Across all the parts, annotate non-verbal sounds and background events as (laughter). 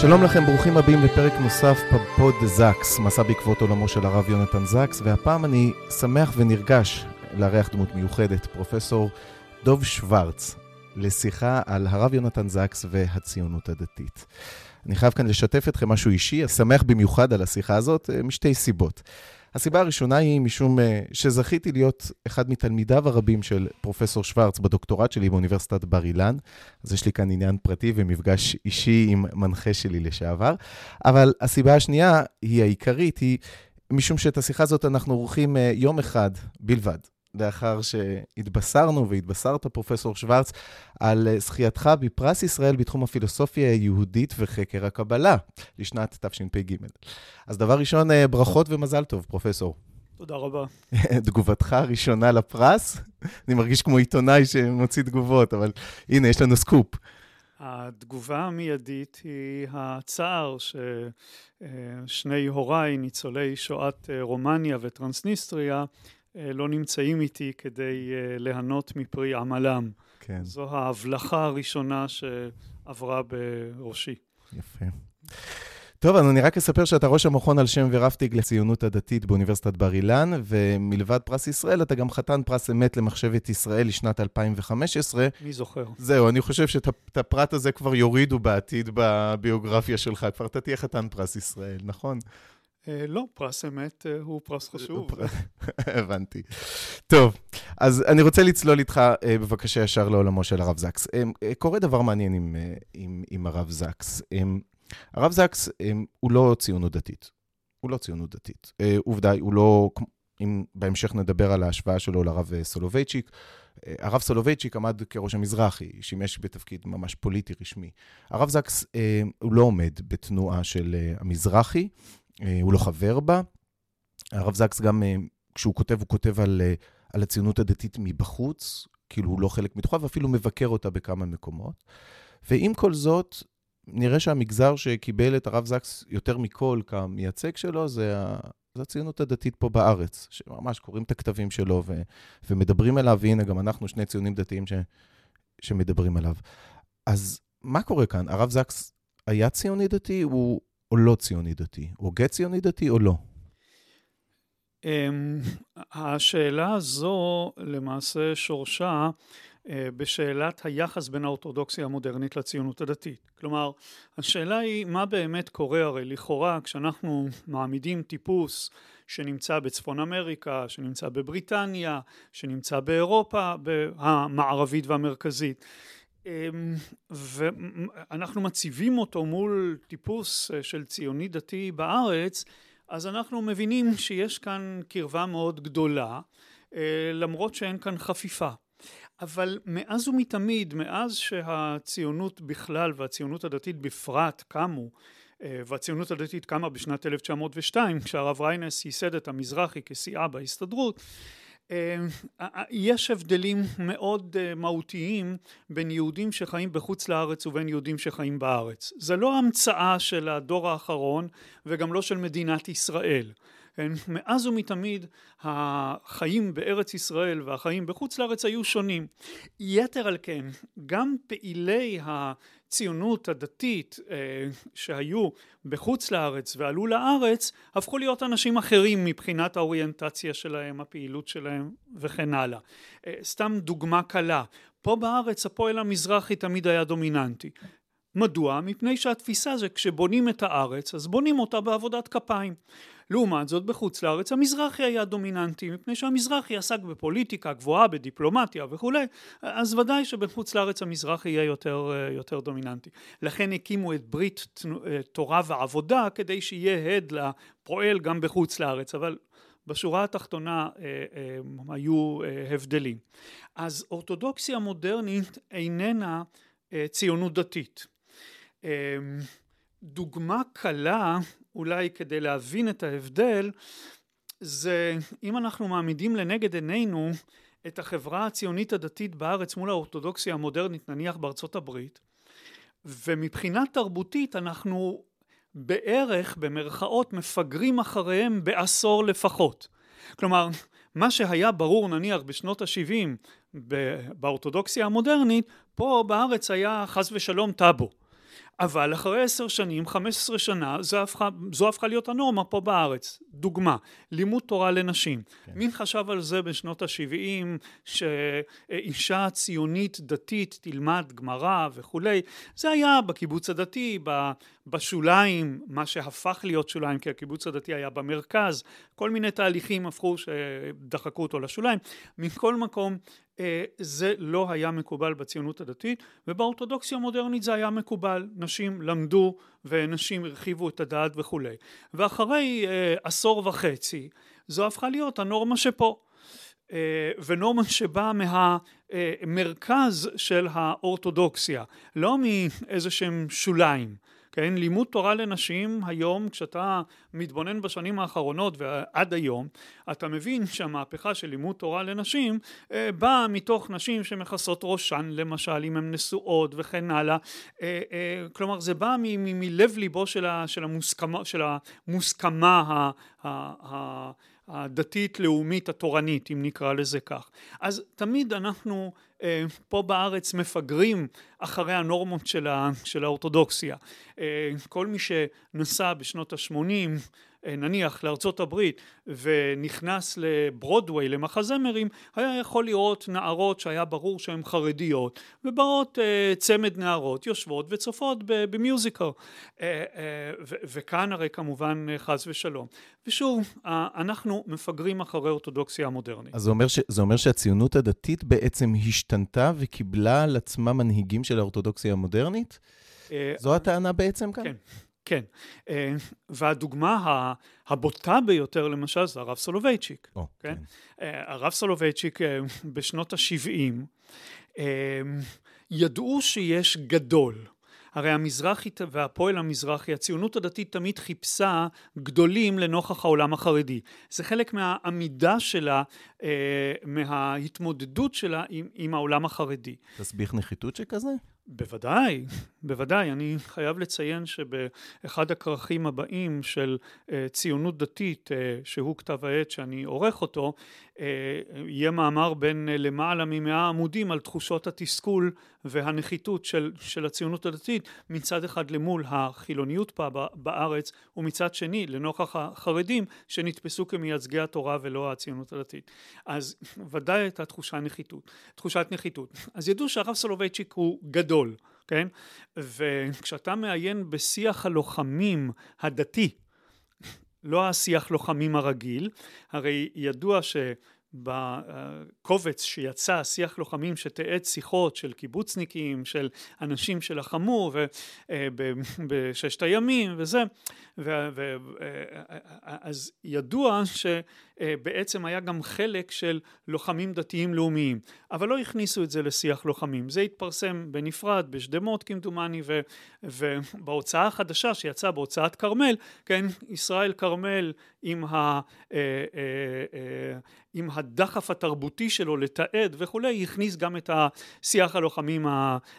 שלום לכם, ברוכים הבאים לפרק נוסף בפוד זקס, מסע בעקבות עולמו של הרב יונתן זקס, והפעם אני שמח ונרגש לארח דמות מיוחדת, פרופסור דוב שוורץ, לשיחה על הרב יונתן זקס והציונות הדתית. אני חייב כאן לשתף אתכם משהו אישי, שמח במיוחד על השיחה הזאת, משתי סיבות. הסיבה הראשונה היא משום אה, שזכיתי להיות אחד מתלמידיו הרבים של פרופסור שוורץ בדוקטורט שלי באוניברסיטת בר אילן. אז יש לי כאן עניין פרטי ומפגש אישי עם מנחה שלי לשעבר. אבל הסיבה השנייה, היא העיקרית, היא משום שאת השיחה הזאת אנחנו עורכים אה, יום אחד בלבד. לאחר שהתבשרנו והתבשרת, פרופסור שוורץ, על זכייתך בפרס ישראל בתחום הפילוסופיה היהודית וחקר הקבלה לשנת תשפ"ג. אז דבר ראשון, ברכות ומזל טוב, פרופסור. תודה רבה. (laughs) תגובתך הראשונה לפרס? אני מרגיש כמו עיתונאי שמוציא תגובות, אבל הנה, יש לנו סקופ. התגובה המיידית היא הצער ששני הוריי, ניצולי שואת רומניה וטרנסניסטריה, אה, לא נמצאים איתי כדי אה, ליהנות מפרי עמלם. כן. זו ההבלחה הראשונה שעברה בראשי. יפה. טוב, אז אני רק אספר שאתה ראש המכון על שם ורהפטיג לציונות הדתית באוניברסיטת בר אילן, ומלבד פרס ישראל, אתה גם חתן פרס אמת למחשבת ישראל לשנת 2015. מי זוכר? זהו, אני חושב שאת הפרט הזה כבר יורידו בעתיד בביוגרפיה שלך, כבר אתה תהיה חתן פרס ישראל, נכון? אה, לא, פרס אמת אה, הוא פרס חשוב. (laughs) הבנתי. טוב, אז אני רוצה לצלול איתך אה, בבקשה ישר לעולמו של הרב זקס. קורה דבר מעניין עם, עם, עם הרב זקס. הרב זקס הוא לא ציונות דתית. הוא לא ציונות דתית. עובדה, הוא לא, אם בהמשך נדבר על ההשוואה שלו לרב סולובייצ'יק, הרב סולובייצ'יק עמד כראש המזרחי, שימש בתפקיד ממש פוליטי רשמי. הרב זקס הוא לא עומד בתנועה של המזרחי, הוא לא חבר בה. הרב זקס גם, אה, כשהוא כותב, הוא כותב על, אה, על הציונות הדתית מבחוץ, כאילו הוא לא חלק מתוכה, ואפילו מבקר אותה בכמה מקומות. ועם כל זאת, נראה שהמגזר שקיבל את הרב זקס יותר מכל כמייצג שלו, זה, ה... זה הציונות הדתית פה בארץ, שממש קוראים את הכתבים שלו ו... ומדברים אליו, והנה, גם אנחנו שני ציונים דתיים ש... שמדברים עליו. אז מה קורה כאן? הרב זקס היה ציוני דתי? הוא, או לא ציוני דתי? הוא הוגה ציוני דתי או לא? אמ, השאלה הזו למעשה שורשה אה, בשאלת היחס בין האורתודוקסיה המודרנית לציונות הדתית. כלומר, השאלה היא מה באמת קורה הרי לכאורה כשאנחנו מעמידים טיפוס שנמצא בצפון אמריקה, שנמצא בבריטניה, שנמצא באירופה המערבית והמרכזית. אמ, ואנחנו מציבים אותו מול טיפוס אה, של ציוני דתי בארץ, אז אנחנו מבינים שיש כאן קרבה מאוד גדולה, אה, למרות שאין כאן חפיפה. אבל מאז ומתמיד, מאז שהציונות בכלל והציונות הדתית בפרט קמו, אה, והציונות הדתית קמה בשנת 1902, כשהרב ריינס ייסד את המזרחי כסיעה בהסתדרות, יש הבדלים מאוד אה, מהותיים בין יהודים שחיים בחוץ לארץ ובין יהודים שחיים בארץ. זה לא המצאה של הדור האחרון וגם לא של מדינת ישראל. כן? מאז ומתמיד החיים בארץ ישראל והחיים בחוץ לארץ היו שונים. יתר על כן, גם פעילי הציונות הדתית אה, שהיו בחוץ לארץ ועלו לארץ, הפכו להיות אנשים אחרים מבחינת האוריינטציה שלהם, הפעילות שלהם וכן הלאה. אה, סתם דוגמה קלה, פה בארץ הפועל המזרחי תמיד היה דומיננטי. מדוע? מפני שהתפיסה זה כשבונים את הארץ אז בונים אותה בעבודת כפיים. לעומת זאת בחוץ לארץ המזרחי היה דומיננטי מפני שהמזרחי עסק בפוליטיקה גבוהה בדיפלומטיה וכולי אז ודאי שבחוץ לארץ המזרחי יהיה יותר, יותר דומיננטי. לכן הקימו את ברית תורה ועבודה כדי שיהיה הד לפועל גם בחוץ לארץ אבל בשורה התחתונה אה, אה, היו אה, הבדלים. אז אורתודוקסיה מודרנית איננה ציונות דתית. דוגמה קלה, אולי כדי להבין את ההבדל, זה אם אנחנו מעמידים לנגד עינינו את החברה הציונית הדתית בארץ מול האורתודוקסיה המודרנית, נניח בארצות הברית, ומבחינה תרבותית אנחנו בערך, במרכאות, מפגרים אחריהם בעשור לפחות. כלומר, מה שהיה ברור נניח בשנות ה-70 באורתודוקסיה המודרנית, פה בארץ היה חס ושלום טאבו. אבל אחרי עשר שנים, חמש עשרה שנה, זו הפכה, זו הפכה להיות הנורמה פה בארץ. דוגמה, לימוד תורה לנשים. כן. מי חשב על זה בשנות ה-70, שאישה ציונית דתית תלמד גמרא וכולי? זה היה בקיבוץ הדתי, בשוליים, מה שהפך להיות שוליים, כי הקיבוץ הדתי היה במרכז, כל מיני תהליכים הפכו שדחקו אותו לשוליים. מכל מקום, זה לא היה מקובל בציונות הדתית, ובאורתודוקסיה המודרנית זה היה מקובל. נשים למדו ונשים הרחיבו את הדעת וכולי. ואחרי אה, עשור וחצי, זו הפכה להיות הנורמה שפה. אה, ונורמה שבאה מהמרכז של האורתודוקסיה, לא מאיזה שהם שוליים. כן, לימוד תורה לנשים היום, כשאתה מתבונן בשנים האחרונות ועד היום, אתה מבין שהמהפכה של לימוד תורה לנשים אה, באה מתוך נשים שמכסות ראשן, למשל, אם הן נשואות וכן הלאה. אה, אה, כלומר, זה בא מלב ליבו של, של המוסכמה, של המוסכמה ה, ה, ה, הדתית-לאומית התורנית, אם נקרא לזה כך. אז תמיד אנחנו אה, פה בארץ מפגרים אחרי הנורמות של, ה, של האורתודוקסיה. אה, כל מי שנסע בשנות ה-80 אה, נניח לארצות הברית ונכנס לברודוויי למחזמרים היה יכול לראות נערות שהיה ברור שהן חרדיות ובאות אה, צמד נערות יושבות וצופות במיוזיקל אה, וכאן הרי כמובן חס ושלום ושוב אנחנו מפגרים אחרי אורתודוקסיה המודרנית. אז זה אומר, ש, זה אומר שהציונות הדתית בעצם השתנתה וקיבלה על עצמה מנהיגים של האורתודוקסיה המודרנית? זו הטענה בעצם כאן? כן. כן, אה, והדוגמה הבוטה ביותר למשל זה הרב סולובייצ'יק, oh, כן? כן. הרב סולובייצ'יק אה, בשנות ה-70 ידעו שיש גדול. הרי המזרחי והפועל המזרחי, הציונות הדתית תמיד חיפשה גדולים לנוכח העולם החרדי. זה חלק מהעמידה שלה, מההתמודדות שלה עם, עם העולם החרדי. תסביך נחיתות שכזה? בוודאי, בוודאי. אני חייב לציין שבאחד הכרכים הבאים של אה, ציונות דתית, אה, שהוא כתב העת שאני עורך אותו, אה, יהיה מאמר בין למעלה ממאה עמודים על תחושות התסכול והנחיתות של, של הציונות הדתית, מצד אחד למול החילוניות פה בארץ, ומצד שני לנוכח החרדים שנתפסו כמייצגי התורה ולא הציונות הדתית. אז ודאי הייתה תחושת נחיתות. אז ידעו שהרב סולובייצ'יק הוא גדול. גדול, כן? וכשאתה מעיין בשיח הלוחמים הדתי, לא השיח לוחמים הרגיל, הרי ידוע ש... בקובץ שיצא שיח לוחמים שתיעד שיחות של קיבוצניקים של אנשים שלחמו אה, (laughs) בששת הימים וזה ו, ו, אז ידוע שבעצם היה גם חלק של לוחמים דתיים לאומיים. אבל לא הכניסו את זה לשיח לוחמים. זה התפרסם בנפרד בשדמות כמדומני ובהוצאה החדשה שיצאה בהוצאת כרמל כן ישראל כרמל עם, ה, אה, אה, עם הדחף התרבותי שלו לתעד וכולי הכניס גם את השיח הלוחמים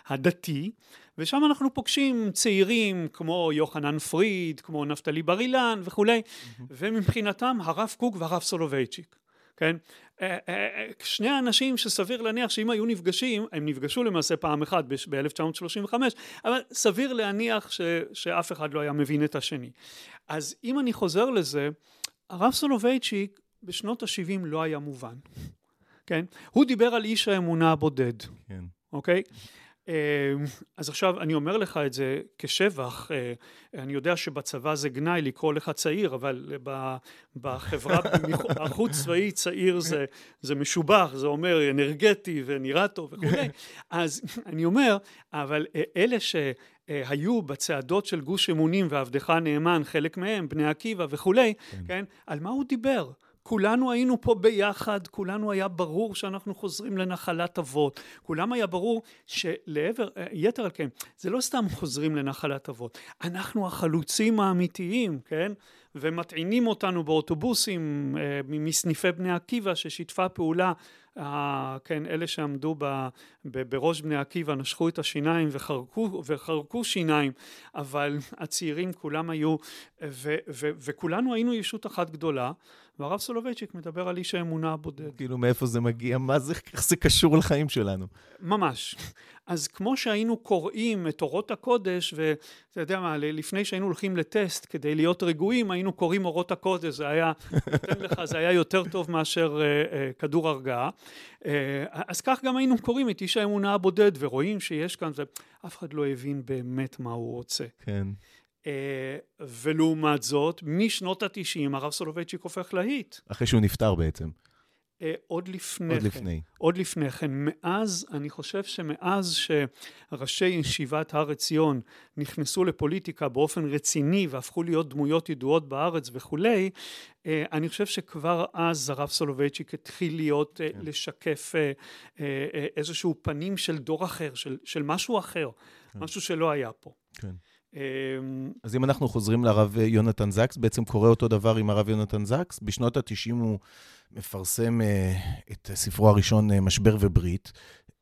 הדתי. ושם אנחנו פוגשים צעירים כמו יוחנן פריד, כמו נפתלי בר אילן וכולי, mm-hmm. ומבחינתם הרב קוק והרב סולובייצ'יק, כן? אה, אה, אה, שני האנשים שסביר להניח שאם היו נפגשים, הם נפגשו למעשה פעם אחת ב-1935, אבל סביר להניח ש, שאף אחד לא היה מבין את השני. אז אם אני חוזר לזה, הרב סולובייצ'יק בשנות ה-70 לא היה מובן, כן? הוא דיבר על איש האמונה הבודד, כן. אוקיי? אז עכשיו אני אומר לך את זה כשבח, אה, אני יודע שבצבא זה גנאי לקרוא לך צעיר, אבל בחברה (laughs) החוץ צבאי צעיר זה, זה משובח, זה אומר אנרגטי ונראה טוב וכולי, (laughs) אז אני אומר, אבל אה, אלה שהיו בצעדות של גוש אמונים ועבדך נאמן, חלק מהם, בני עקיבא וכולי, כן, כן? על מה הוא דיבר? כולנו היינו פה ביחד, כולנו היה ברור שאנחנו חוזרים לנחלת אבות, כולם היה ברור שלעבר, יתר על כן, זה לא סתם חוזרים לנחלת אבות, אנחנו החלוצים האמיתיים, כן? ומטעינים אותנו באוטובוסים אה, מסניפי בני עקיבא ששיתפה פעולה כן, אלה שעמדו ב, ב, בראש בני עקיבא נשכו את השיניים וחרקו, וחרקו שיניים, אבל הצעירים כולם היו, ו, ו, וכולנו היינו ישות אחת גדולה, והרב סולובייצ'יק מדבר על איש האמונה הבודד. כאילו, מאיפה זה מגיע? מה זה, איך זה קשור לחיים שלנו? ממש. אז כמו שהיינו קוראים את אורות הקודש, ואתה יודע מה, לפני שהיינו הולכים לטסט כדי להיות רגועים, היינו קוראים אורות הקודש, זה היה, נותן לך, זה היה יותר טוב מאשר uh, uh, כדור הרגעה. Uh, אז כך גם היינו קוראים את איש האמונה הבודד, ורואים שיש כאן, ואף אחד לא הבין באמת מה הוא רוצה. כן. אה, ולעומת זאת, משנות התשעים הרב סולובייצ'יק הופך להיט. אחרי שהוא נפטר בעצם. אה, עוד לפני עוד כן. לפני. עוד לפני כן. מאז, אני חושב שמאז שראשי ישיבת הר עציון נכנסו לפוליטיקה באופן רציני והפכו להיות דמויות ידועות בארץ וכולי, אה, אני חושב שכבר אז הרב סולובייצ'יק התחיל להיות, כן. לשקף איזשהו פנים של דור אחר, של, של משהו אחר, כן. משהו שלא היה פה. כן. אמ, אז אם אנחנו חוזרים לרב יונתן זקס, בעצם קורה אותו דבר עם הרב יונתן זקס. בשנות ה-90 הוא מפרסם uh, את ספרו הראשון, uh, משבר וברית.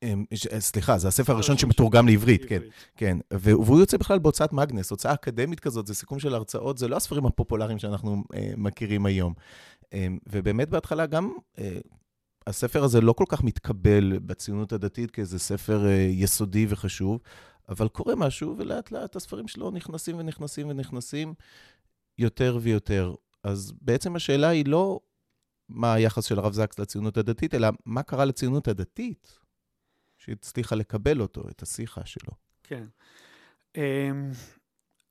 Um, סליחה, זה הספר הראשון שמתורגם לעברית, כן, כן. והוא יוצא בכלל בהוצאת מגנס, הוצאה אקדמית כזאת, זה סיכום של הרצאות, זה לא הספרים הפופולריים שאנחנו מכירים היום. Um, ובאמת בהתחלה גם הספר הזה לא כל כך מתקבל בציונות הדתית כאיזה ספר יסודי וחשוב, אבל קורה משהו, ולאט לאט הספרים שלו נכנסים ונכנסים ונכנסים יותר ויותר. אז בעצם השאלה היא לא מה היחס של הרב זקס לציונות הדתית, אלא מה קרה לציונות הדתית שהצליחה לקבל אותו, את השיחה שלו. כן. אמ,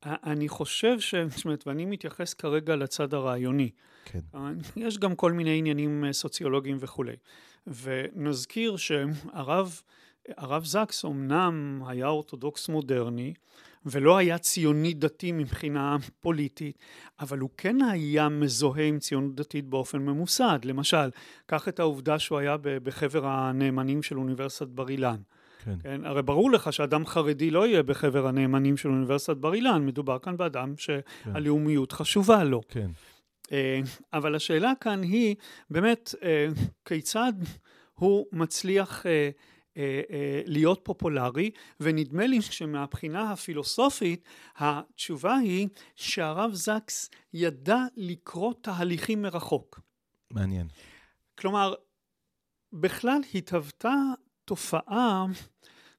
אני חושב ש... זאת אומרת, ואני מתייחס כרגע לצד הרעיוני. כן. יש גם כל מיני עניינים אה, סוציולוגיים וכולי. ונזכיר שהרב... הרב זקס אמנם היה אורתודוקס מודרני ולא היה ציוני דתי מבחינה פוליטית, אבל הוא כן היה מזוהה עם ציונות דתית באופן ממוסד. למשל, קח את העובדה שהוא היה בחבר הנאמנים של אוניברסיטת בר אילן. כן. כן? הרי ברור לך שאדם חרדי לא יהיה בחבר הנאמנים של אוניברסיטת בר אילן, מדובר כאן באדם שהלאומיות כן. חשובה לו. כן. אה, אבל השאלה כאן היא באמת אה, כיצד הוא מצליח אה, להיות פופולרי, ונדמה לי שמבחינה הפילוסופית התשובה היא שהרב זקס ידע לקרוא תהליכים מרחוק. מעניין. כלומר, בכלל התהוותה תופעה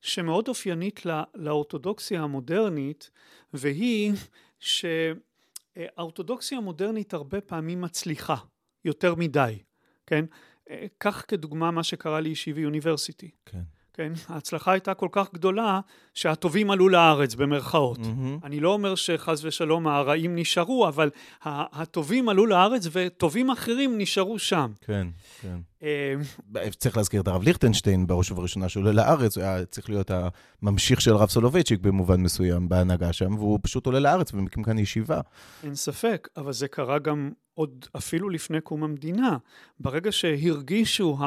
שמאוד אופיינית לא, לאורתודוקסיה המודרנית, והיא שהאורתודוקסיה המודרנית הרבה פעמים מצליחה יותר מדי, כן? קח כדוגמה מה שקרה לישיבי אוניברסיטי. כן. כן, ההצלחה הייתה כל כך גדולה שהטובים עלו לארץ במרכאות. Mm-hmm. אני לא אומר שחס ושלום הרעים נשארו, אבל הטובים עלו לארץ וטובים אחרים נשארו שם. כן, כן. אה, צריך להזכיר את הרב ליכטנשטיין בראש ובראשונה שעולה לארץ, הוא היה צריך להיות הממשיך של הרב סולובייצ'יק במובן מסוים בהנהגה שם, והוא פשוט עולה לארץ ומקים כאן ישיבה. אין ספק, אבל זה קרה גם עוד אפילו לפני קום המדינה. ברגע שהרגישו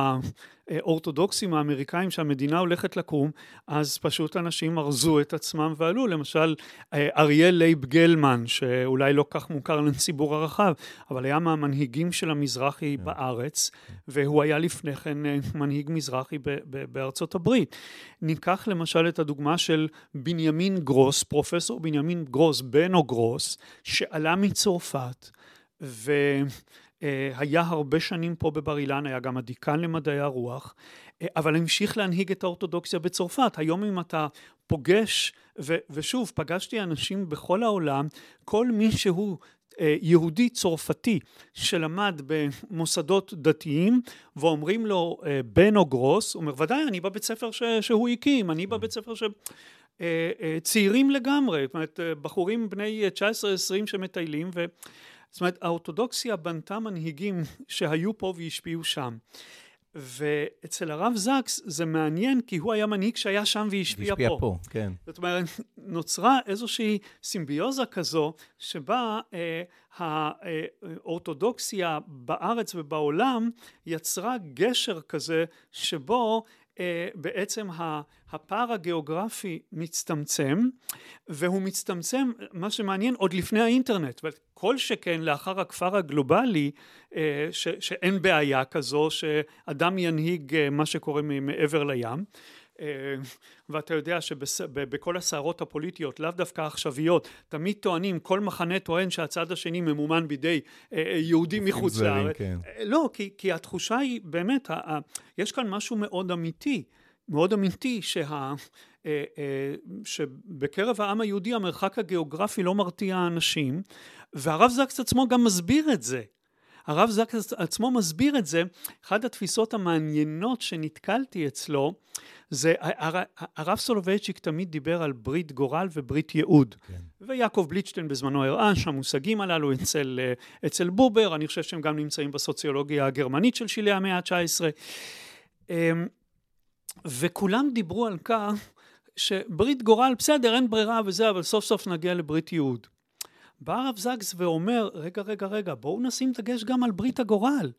האורתודוקסים האמריקאים שהמדינה הולכת לקום, אז פשוט אנשים ארזו את עצמם ועלו. למשל, אריאל לייב גלמן, שאולי לא כך מוכר לציבור הרחב, אבל היה מהמנהיגים של המזרחי כן. בארץ, והוא היה לפני כן אה, מנהיג מזרחי בארצות הברית. ניקח למשל את הדוגמה של בנימין גרוס, פרופסור בנימין גרוס, בנו גרוס, שעלה מצרפת, והיה הרבה שנים פה בבר אילן, היה גם הדיקן למדעי הרוח, אבל המשיך להנהיג את האורתודוקסיה בצרפת. היום אם אתה פוגש, ו, ושוב, פגשתי אנשים בכל העולם, כל מי שהוא יהודי צרפתי שלמד במוסדות דתיים ואומרים לו בן או גרוס, הוא אומר ודאי אני בבית ספר ש, שהוא הקים, אני בבית ספר ש... צעירים לגמרי, זאת אומרת בחורים בני 19-20 שמטיילים ו... זאת אומרת, האורתודוקסיה בנתה מנהיגים (laughs) שהיו פה והשפיעו שם. ואצל הרב זקס זה מעניין כי הוא היה מנהיג שהיה שם והשפיע, פה. פה, כן. זאת אומרת, (laughs) נוצרה איזושהי סימביוזה כזו שבה אה, האורתודוקסיה בארץ ובעולם יצרה גשר כזה שבו אה, בעצם הפער הגיאוגרפי מצטמצם והוא מצטמצם מה שמעניין עוד לפני האינטרנט. כל שכן לאחר הכפר הגלובלי אה, ש, שאין בעיה כזו שאדם ינהיג אה, מה שקורה מעבר לים ואתה יודע שבכל הסערות הפוליטיות לאו דווקא עכשוויות תמיד טוענים כל מחנה טוען שהצד השני ממומן בידי יהודים מחוץ לארץ כן. לא כי, כי התחושה היא באמת יש כאן משהו מאוד אמיתי מאוד אמיתי שה, שבקרב העם היהודי המרחק הגיאוגרפי לא מרתיע אנשים והרב זקס עצמו גם מסביר את זה הרב זקס עצמו מסביר את זה אחת התפיסות המעניינות שנתקלתי אצלו זה הרב סולובייצ'יק תמיד דיבר על ברית גורל וברית ייעוד. כן. ויעקב בליטשטיין בזמנו הראה שהמושגים הללו אצל, אצל בובר אני חושב שהם גם נמצאים בסוציולוגיה הגרמנית של שלהי המאה ה-19 אמ, וכולם דיברו על כך שברית גורל בסדר אין ברירה וזה אבל סוף סוף נגיע לברית ייעוד בא הרב זקס ואומר רגע רגע רגע בואו נשים דגש גם על ברית הגורל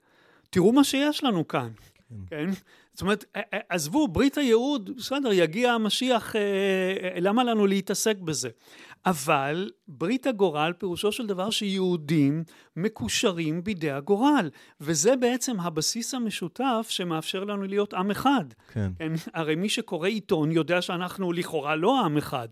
תראו מה שיש לנו כאן כן. כן? זאת אומרת, עזבו, ברית הייעוד, בסדר, יגיע המשיח, למה לנו להתעסק בזה? אבל ברית הגורל פירושו של דבר שיהודים מקושרים בידי הגורל וזה בעצם הבסיס המשותף שמאפשר לנו להיות עם אחד. כן. כן הרי מי שקורא עיתון יודע שאנחנו לכאורה לא עם אחד.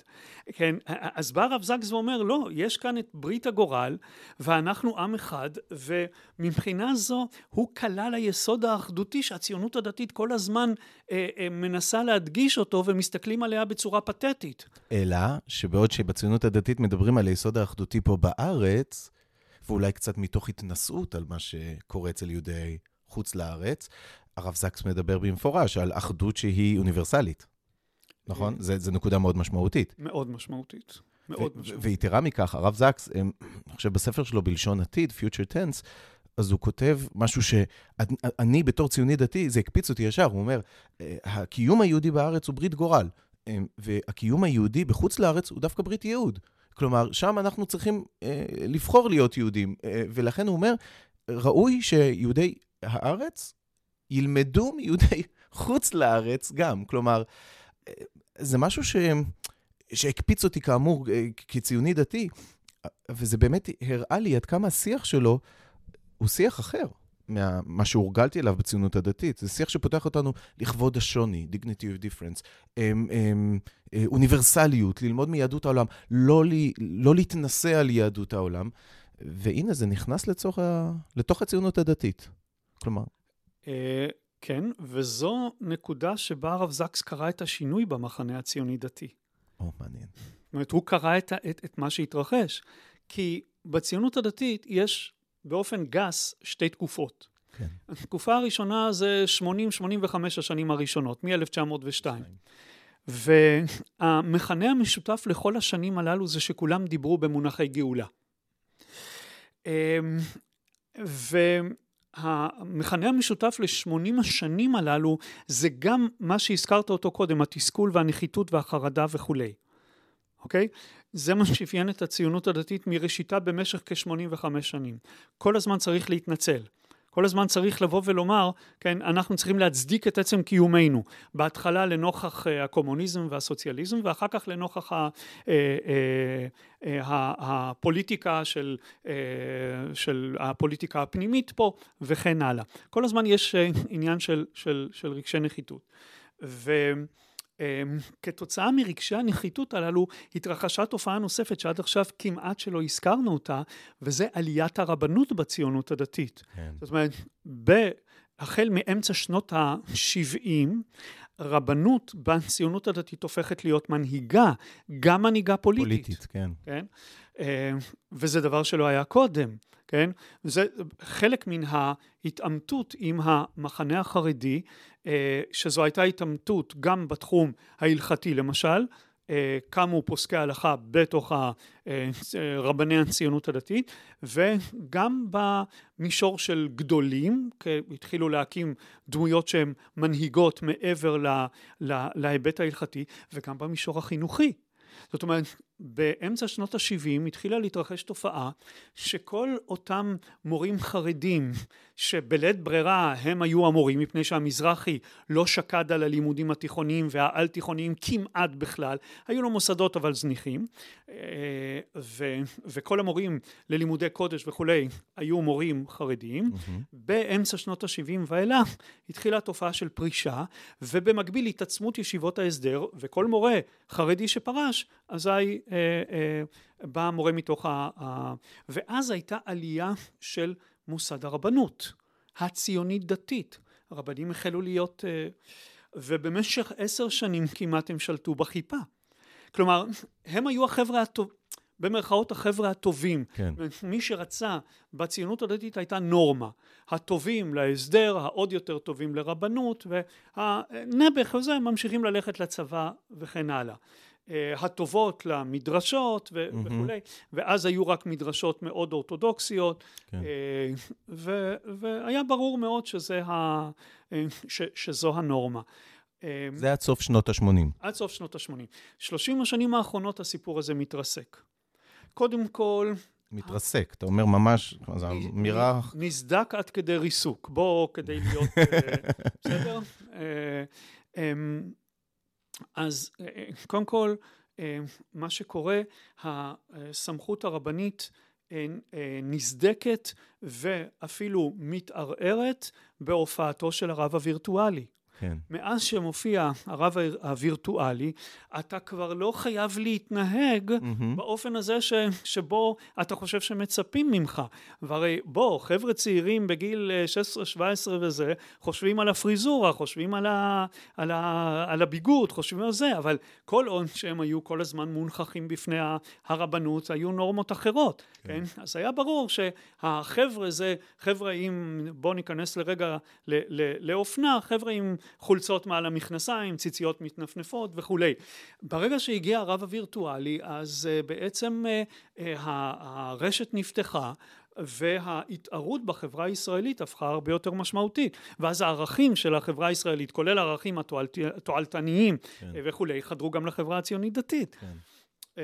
כן, אז בא הרב זקס ואומר לא, יש כאן את ברית הגורל ואנחנו עם אחד ומבחינה זו הוא כלל היסוד האחדותי שהציונות הדתית כל הזמן אה, אה, מנסה להדגיש אותו ומסתכלים עליה בצורה פתטית. אלא שבעוד שבציונות הדתית מדברים על היסוד האחדותי פה בארץ, ואולי קצת מתוך התנשאות על מה שקורה אצל יהודי חוץ לארץ, הרב זקס מדבר במפורש על אחדות שהיא אוניברסלית. נכון? זו נקודה מאוד משמעותית. מאוד משמעותית. מאוד משמעותית. ויתרה מכך, הרב זקס, אני חושב בספר שלו בלשון עתיד, Future Tense, אז הוא כותב משהו שאני בתור ציוני דתי, זה הקפיץ אותי ישר, הוא אומר, אה, הקיום היהודי בארץ הוא ברית גורל, אה, והקיום היהודי בחוץ לארץ הוא דווקא ברית ייעוד. כלומר, שם אנחנו צריכים אה, לבחור להיות יהודים, אה, ולכן הוא אומר, ראוי שיהודי הארץ ילמדו מיהודי (laughs) חוץ לארץ גם. כלומר, אה, זה משהו ש... שהקפיץ אותי כאמור אה, כציוני דתי, וזה באמת הראה לי עד כמה השיח שלו הוא שיח אחר. ממה שהורגלתי אליו בציונות הדתית. זה שיח שפותח אותנו לכבוד השוני, dignity of difference, הם, הם, אה, אוניברסליות, ללמוד מיהדות העולם, לא, לי, לא להתנשא על יהדות העולם. והנה, זה נכנס לצורך ה... לתוך הציונות הדתית. כלומר... כן, וזו נקודה שבה הרב זקס קרא את השינוי במחנה הציוני-דתי. או, מעניין. זאת אומרת, הוא קרא את, את, את מה שהתרחש. כי בציונות הדתית יש באופן גס שתי תקופות. כן. התקופה הראשונה זה 80-85 השנים הראשונות, מ-1902. והמכנה המשותף לכל השנים הללו זה שכולם דיברו במונחי גאולה. אמ, והמכנה המשותף ל-80 השנים הללו זה גם מה שהזכרת אותו קודם, התסכול והנחיתות והחרדה וכולי. אוקיי? זה מה שאפיין את הציונות הדתית מראשיתה במשך כ-85 שנים. כל הזמן צריך להתנצל. כל הזמן צריך לבוא ולומר, כן, אנחנו צריכים להצדיק את עצם קיומנו. בהתחלה לנוכח uh, הקומוניזם והסוציאליזם, ואחר כך לנוכח ה, uh, uh, הפוליטיקה של, של הפוליטיקה הפנימית פה, וכן הלאה. כל הזמן יש עניין של, של, של רגשי נחיתות. ו... אמ, כתוצאה מרגשי הנחיתות הללו התרחשה תופעה נוספת שעד עכשיו כמעט שלא הזכרנו אותה וזה עליית הרבנות בציונות הדתית. כן. זאת אומרת, החל מאמצע שנות ה-70 רבנות בציונות הדתית הופכת להיות מנהיגה, גם מנהיגה פוליטית. פוליטית, כן. כן? אמ, וזה דבר שלא היה קודם, כן? וזה חלק מן ההתעמתות עם המחנה החרדי שזו הייתה התעמתות גם בתחום ההלכתי למשל, אה, קמו פוסקי הלכה בתוך אה, רבני הציונות הדתית וגם במישור של גדולים, התחילו להקים דמויות שהן מנהיגות מעבר להיבט ההלכתי וגם במישור החינוכי. זאת אומרת, באמצע שנות ה-70 התחילה להתרחש תופעה שכל אותם מורים חרדים שבלית ברירה הם היו המורים מפני שהמזרחי לא שקד על הלימודים התיכוניים והעל תיכוניים כמעט בכלל, היו לו מוסדות אבל זניחים אה, ו, וכל המורים ללימודי קודש וכולי היו מורים חרדיים. Mm-hmm. באמצע שנות ה-70 ואילך התחילה תופעה של פרישה ובמקביל התעצמות ישיבות ההסדר וכל מורה חרדי שפרש אזי בא מורה מתוך ה... ה... ואז הייתה עלייה של מוסד הרבנות הציונית דתית. הרבנים החלו להיות... אה, ובמשך עשר שנים כמעט הם שלטו בכיפה. כלומר, הם היו החבר'ה הטוב... במרכאות החבר'ה הטובים. כן. מי שרצה בציונות הדתית הייתה נורמה. הטובים להסדר, העוד יותר טובים לרבנות, והנעבך וזה ממשיכים ללכת לצבא וכן הלאה. אה, הטובות למדרשות ו- mm-hmm. וכולי, ואז היו רק מדרשות מאוד אורתודוקסיות, כן. אה, ו- והיה ברור מאוד שזה ה- אה, ש- שזו הנורמה. זה עד סוף שנות ה-80. עד סוף שנות ה-80. שלושים השנים האחרונות הסיפור הזה מתרסק. קודם כל... מתרסק, אתה אומר ממש, זו אמירה... נסדק עד כדי ריסוק. בוא, כדי להיות... (laughs) בסדר? אז אה, אה, קודם כל אה, מה שקורה הסמכות הרבנית נסדקת ואפילו מתערערת בהופעתו של הרב הווירטואלי כן. מאז שמופיע הרב הווירטואלי, אתה כבר לא חייב להתנהג mm-hmm. באופן הזה ש, שבו אתה חושב שמצפים ממך. והרי בוא, חבר'ה צעירים בגיל 16-17 אה, וזה, חושבים על הפריזורה, חושבים על, ה, על, ה, על הביגוד, חושבים על זה, אבל כל עוד שהם היו כל הזמן מונחכים בפני הרבנות, היו נורמות אחרות, כן? כן? אז היה ברור שהחבר'ה זה חבר'ה עם, בוא ניכנס לרגע לאופנה, חבר'ה עם חולצות מעל המכנסיים, ציציות מתנפנפות וכולי. ברגע שהגיע הרב הווירטואלי אז uh, בעצם uh, uh, הרשת נפתחה וההתערות בחברה הישראלית הפכה הרבה יותר משמעותית ואז הערכים של החברה הישראלית כולל הערכים התועלתניים כן. וכולי חדרו גם לחברה הציונית דתית כן. אמ,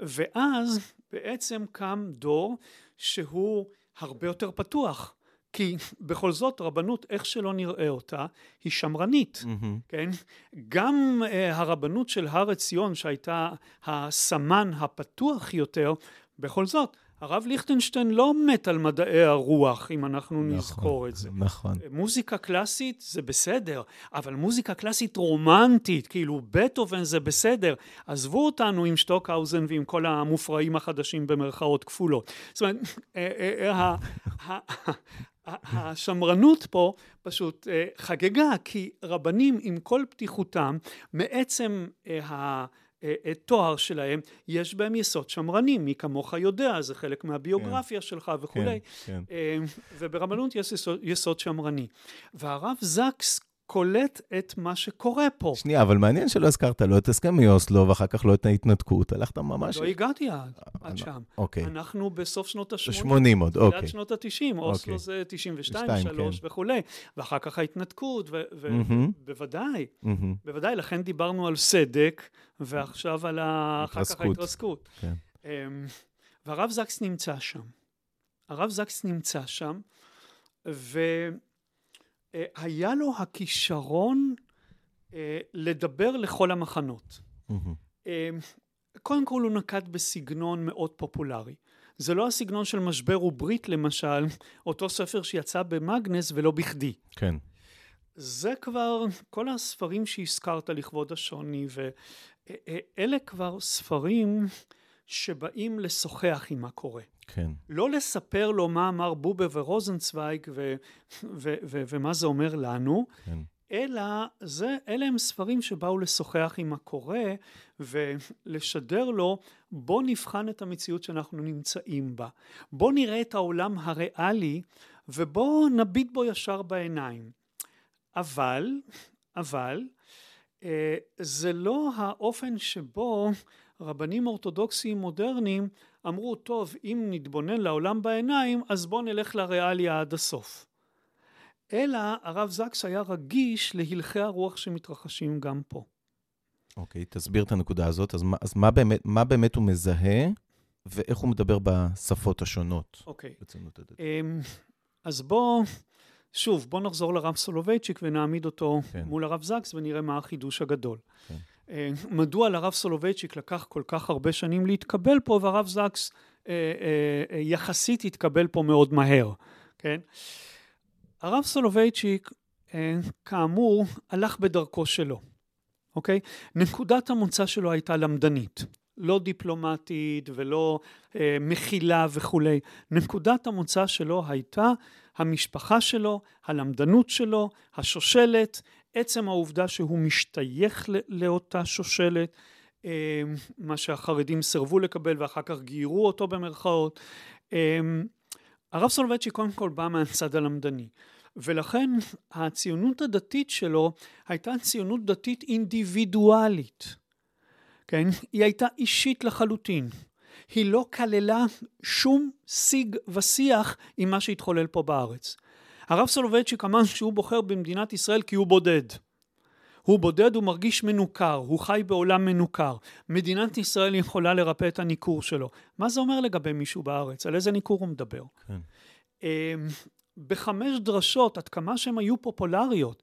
ואז בעצם קם דור שהוא הרבה יותר פתוח כי בכל זאת רבנות איך שלא נראה אותה היא שמרנית mm-hmm. כן גם uh, הרבנות של הר עציון שהייתה הסמן הפתוח יותר בכל זאת הרב ליכטנשטיין לא מת על מדעי הרוח, אם אנחנו נכון, נזכור את זה. נכון. מוזיקה קלאסית זה בסדר, אבל מוזיקה קלאסית רומנטית, כאילו בטהובן זה בסדר. עזבו אותנו עם שטוקהאוזן ועם כל המופרעים החדשים במרכאות כפולות. זאת אומרת, אה, אה, השמרנות פה פשוט אה, חגגה, כי רבנים עם כל פתיחותם, מעצם התואר אה, שלהם, יש בהם יסוד שמרני, מי כמוך יודע, זה חלק מהביוגרפיה כן, שלך וכולי, כן, כן. וברבנות יש יסוד, יסוד שמרני. והרב זקס קולט את מה שקורה פה. שנייה, אבל מעניין שלא הזכרת לא את הסכמי אוסלו ואחר כך לא את ההתנתקות, הלכת ממש... לא הגעתי עד, עד שם. אוקיי. אנחנו בסוף שנות ה-80. ה-80 עוד, אוקיי. תחילת שנות ה-90, אוסלו אוקיי. זה 92, 3 כן. וכולי, ואחר כך ההתנתקות, ובוודאי, בוודאי, לכן דיברנו על סדק, ועכשיו על אחר כך ההתרסקות. כן. אמ, והרב זקס נמצא שם. הרב זקס נמצא שם, ו... אה, היה לו הכישרון אה, לדבר לכל המחנות. אה, קודם כל הוא נקט בסגנון מאוד פופולרי. זה לא הסגנון של משבר וברית למשל, (laughs) אותו ספר שיצא במאגנס ולא בכדי. כן. זה כבר, כל הספרים שהזכרת לכבוד השוני, ואלה כבר ספרים שבאים לשוחח עם מה קורה. כן. לא לספר לו מה אמר בובה ורוזנצוויג ו- ו- ו- ומה זה אומר לנו, כן. אלא זה, אלה הם ספרים שבאו לשוחח עם הקורא ולשדר לו בוא נבחן את המציאות שאנחנו נמצאים בה. בוא נראה את העולם הריאלי ובוא נביט בו ישר בעיניים. אבל, אבל, אה, זה לא האופן שבו רבנים אורתודוקסיים מודרניים אמרו, טוב, אם נתבונן לעולם בעיניים, אז בואו נלך לריאליה עד הסוף. אלא הרב זקס היה רגיש להלכי הרוח שמתרחשים גם פה. אוקיי, תסביר את הנקודה הזאת. אז, מה, אז מה, באמת, מה באמת הוא מזהה, ואיך הוא מדבר בשפות השונות אוקיי. בציונות הדתית? אמ, אז בוא, שוב, בוא נחזור לרב סולובייצ'יק ונעמיד אותו כן. מול הרב זקס ונראה מה החידוש הגדול. כן. אה, מדוע לרב סולובייצ'יק לקח כל כך הרבה שנים להתקבל פה, והרב זקס אה, אה, אה, יחסית התקבל פה מאוד מהר, כן? הרב סולובייצ'יק, אה, כאמור, הלך בדרכו שלו, אוקיי? נקודת המוצא שלו הייתה למדנית. לא דיפלומטית ולא אה, מכילה וכולי. נקודת המוצא שלו הייתה המשפחה שלו, הלמדנות שלו, השושלת, עצם העובדה שהוא משתייך לאותה שושלת, אה, מה שהחרדים סירבו לקבל ואחר כך גיירו אותו במרכאות. אה, הרב סולובייצ'יק קודם כל בא מהצד הלמדני. ולכן הציונות הדתית שלו הייתה ציונות דתית אינדיבידואלית. כן? היא הייתה אישית לחלוטין. היא לא כללה שום שיג ושיח עם מה שהתחולל פה בארץ. הרב סולובייצ'יק אמר שהוא בוחר במדינת ישראל כי הוא בודד. הוא בודד, הוא מרגיש מנוכר, הוא חי בעולם מנוכר. מדינת ישראל יכולה לרפא את הניכור שלו. מה זה אומר לגבי מישהו בארץ? על איזה ניכור הוא מדבר? כן. אמ, בחמש דרשות, עד כמה שהן היו פופולריות,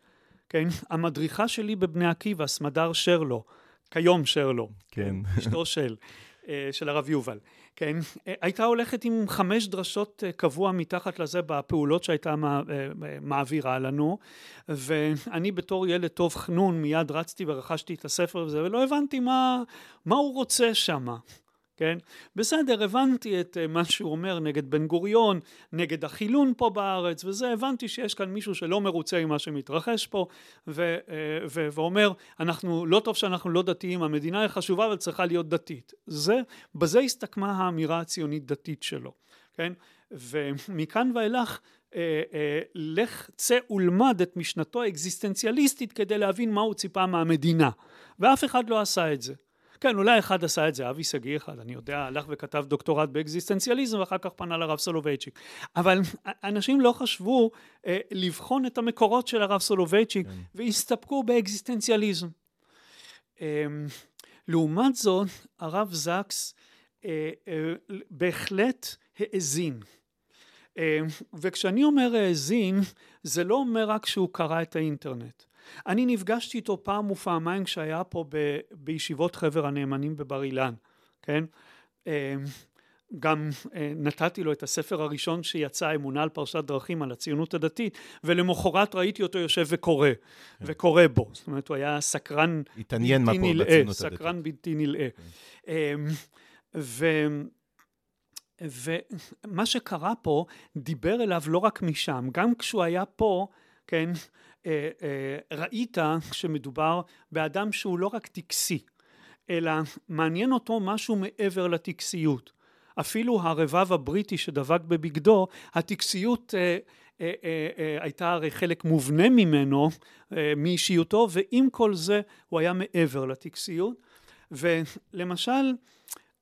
כן? המדריכה שלי בבני עקיבא, סמדר שרלו, כיום שרלו, כן. אשתו של, של הרב יובל, כן? אה, הייתה הולכת עם חמש דרשות אה, קבוע מתחת לזה בפעולות שהייתה מע- אה, אה, מעבירה לנו, ואני בתור ילד טוב חנון מיד רצתי ורכשתי את הספר וזה, ולא הבנתי מה, מה הוא רוצה שמה. כן? בסדר, הבנתי את אה, מה שהוא אומר נגד בן גוריון, נגד החילון פה בארץ וזה, הבנתי שיש כאן מישהו שלא מרוצה עם מה שמתרחש פה ו, אה, ו, ואומר, אנחנו, לא טוב שאנחנו לא דתיים, המדינה היא חשובה אבל צריכה להיות דתית. זה, בזה הסתכמה האמירה הציונית דתית שלו, כן? ומכאן ואילך אה, אה, לך צא ולמד את משנתו האקזיסטנציאליסטית כדי להבין מה הוא ציפה מהמדינה ואף אחד לא עשה את זה. כן, אולי אחד עשה את זה, אבי שגיא אחד, אני יודע, הלך וכתב דוקטורט באקזיסטנציאליזם ואחר כך פנה לרב סולובייצ'יק. אבל אנשים לא חשבו אה, לבחון את המקורות של הרב סולובייצ'יק כן. והסתפקו באקזיסטנציאליזם. אה, לעומת זאת, הרב זקס אה, אה, בהחלט האזין. אה, וכשאני אומר האזין, זה לא אומר רק שהוא קרא את האינטרנט. אני נפגשתי איתו פעם ופעמיים כשהיה פה ב, בישיבות חבר הנאמנים בבר אילן, כן? אה, גם אה, נתתי לו את הספר הראשון שיצא, אמונה על פרשת דרכים, על הציונות הדתית, ולמחרת ראיתי אותו יושב וקורא, וקורא בו. זאת אומרת, הוא היה סקרן התעניין בלתי נלאה, בציונות הדתית. סקרן בלתי נלאה. אמ, ו... ומה שקרה פה דיבר אליו לא רק משם, גם כשהוא היה פה, כן, ראית שמדובר באדם שהוא לא רק טקסי, אלא מעניין אותו משהו מעבר לטקסיות. אפילו הרבב הבריטי שדבק בבגדו, הטקסיות אה, אה, אה, אה, הייתה הרי חלק מובנה ממנו, אה, מאישיותו, ועם כל זה הוא היה מעבר לטקסיות. ולמשל,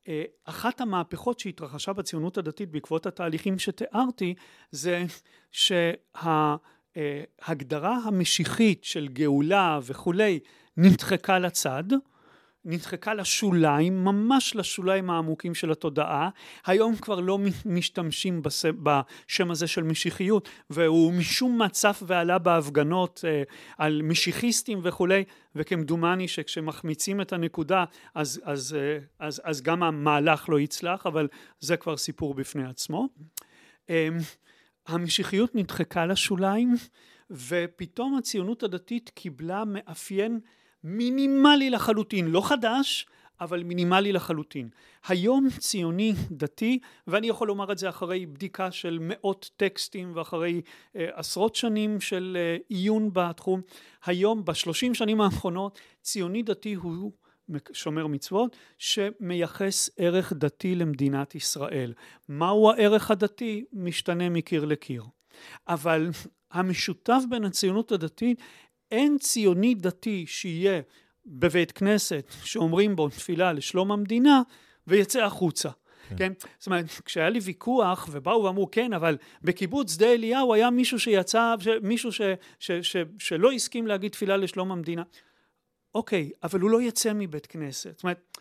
אה, אחת המהפכות שהתרחשה בציונות הדתית בעקבות התהליכים שתיארתי, זה שההגדרה המשיחית של גאולה וכולי נדחקה לצד, נדחקה לשוליים, ממש לשוליים העמוקים של התודעה. היום כבר לא משתמשים. בשם הזה של משיחיות, והוא משום מה צף ועלה בהפגנות אה, על משיחיסטים וכולי, וכמדומני שכשמחמיצים את הנקודה, אז, אז, אה, אז, אז גם המהלך לא יצלח, אבל זה כבר סיפור בפני עצמו. אה, המשיחיות נדחקה לשוליים, ופתאום הציונות הדתית קיבלה מאפיין מינימלי לחלוטין, לא חדש, אבל מינימלי לחלוטין. היום ציוני דתי, ואני יכול לומר את זה אחרי בדיקה של מאות טקסטים ואחרי אה, עשרות שנים של אה, עיון בתחום, היום בשלושים שנים האחרונות ציוני דתי הוא שומר מצוות שמייחס ערך דתי למדינת ישראל. מהו הערך הדתי? משתנה מקיר לקיר. אבל המשותף בין הציונות הדתית אין ציוני דתי שיהיה בבית כנסת שאומרים בו תפילה לשלום המדינה ויצא החוצה. כן. כן? זאת אומרת, כשהיה לי ויכוח ובאו ואמרו כן, אבל בקיבוץ שדה אליהו היה מישהו שיצא, מישהו ש, ש, ש, ש, שלא הסכים להגיד תפילה לשלום המדינה. אוקיי, אבל הוא לא יצא מבית כנסת. זאת אומרת,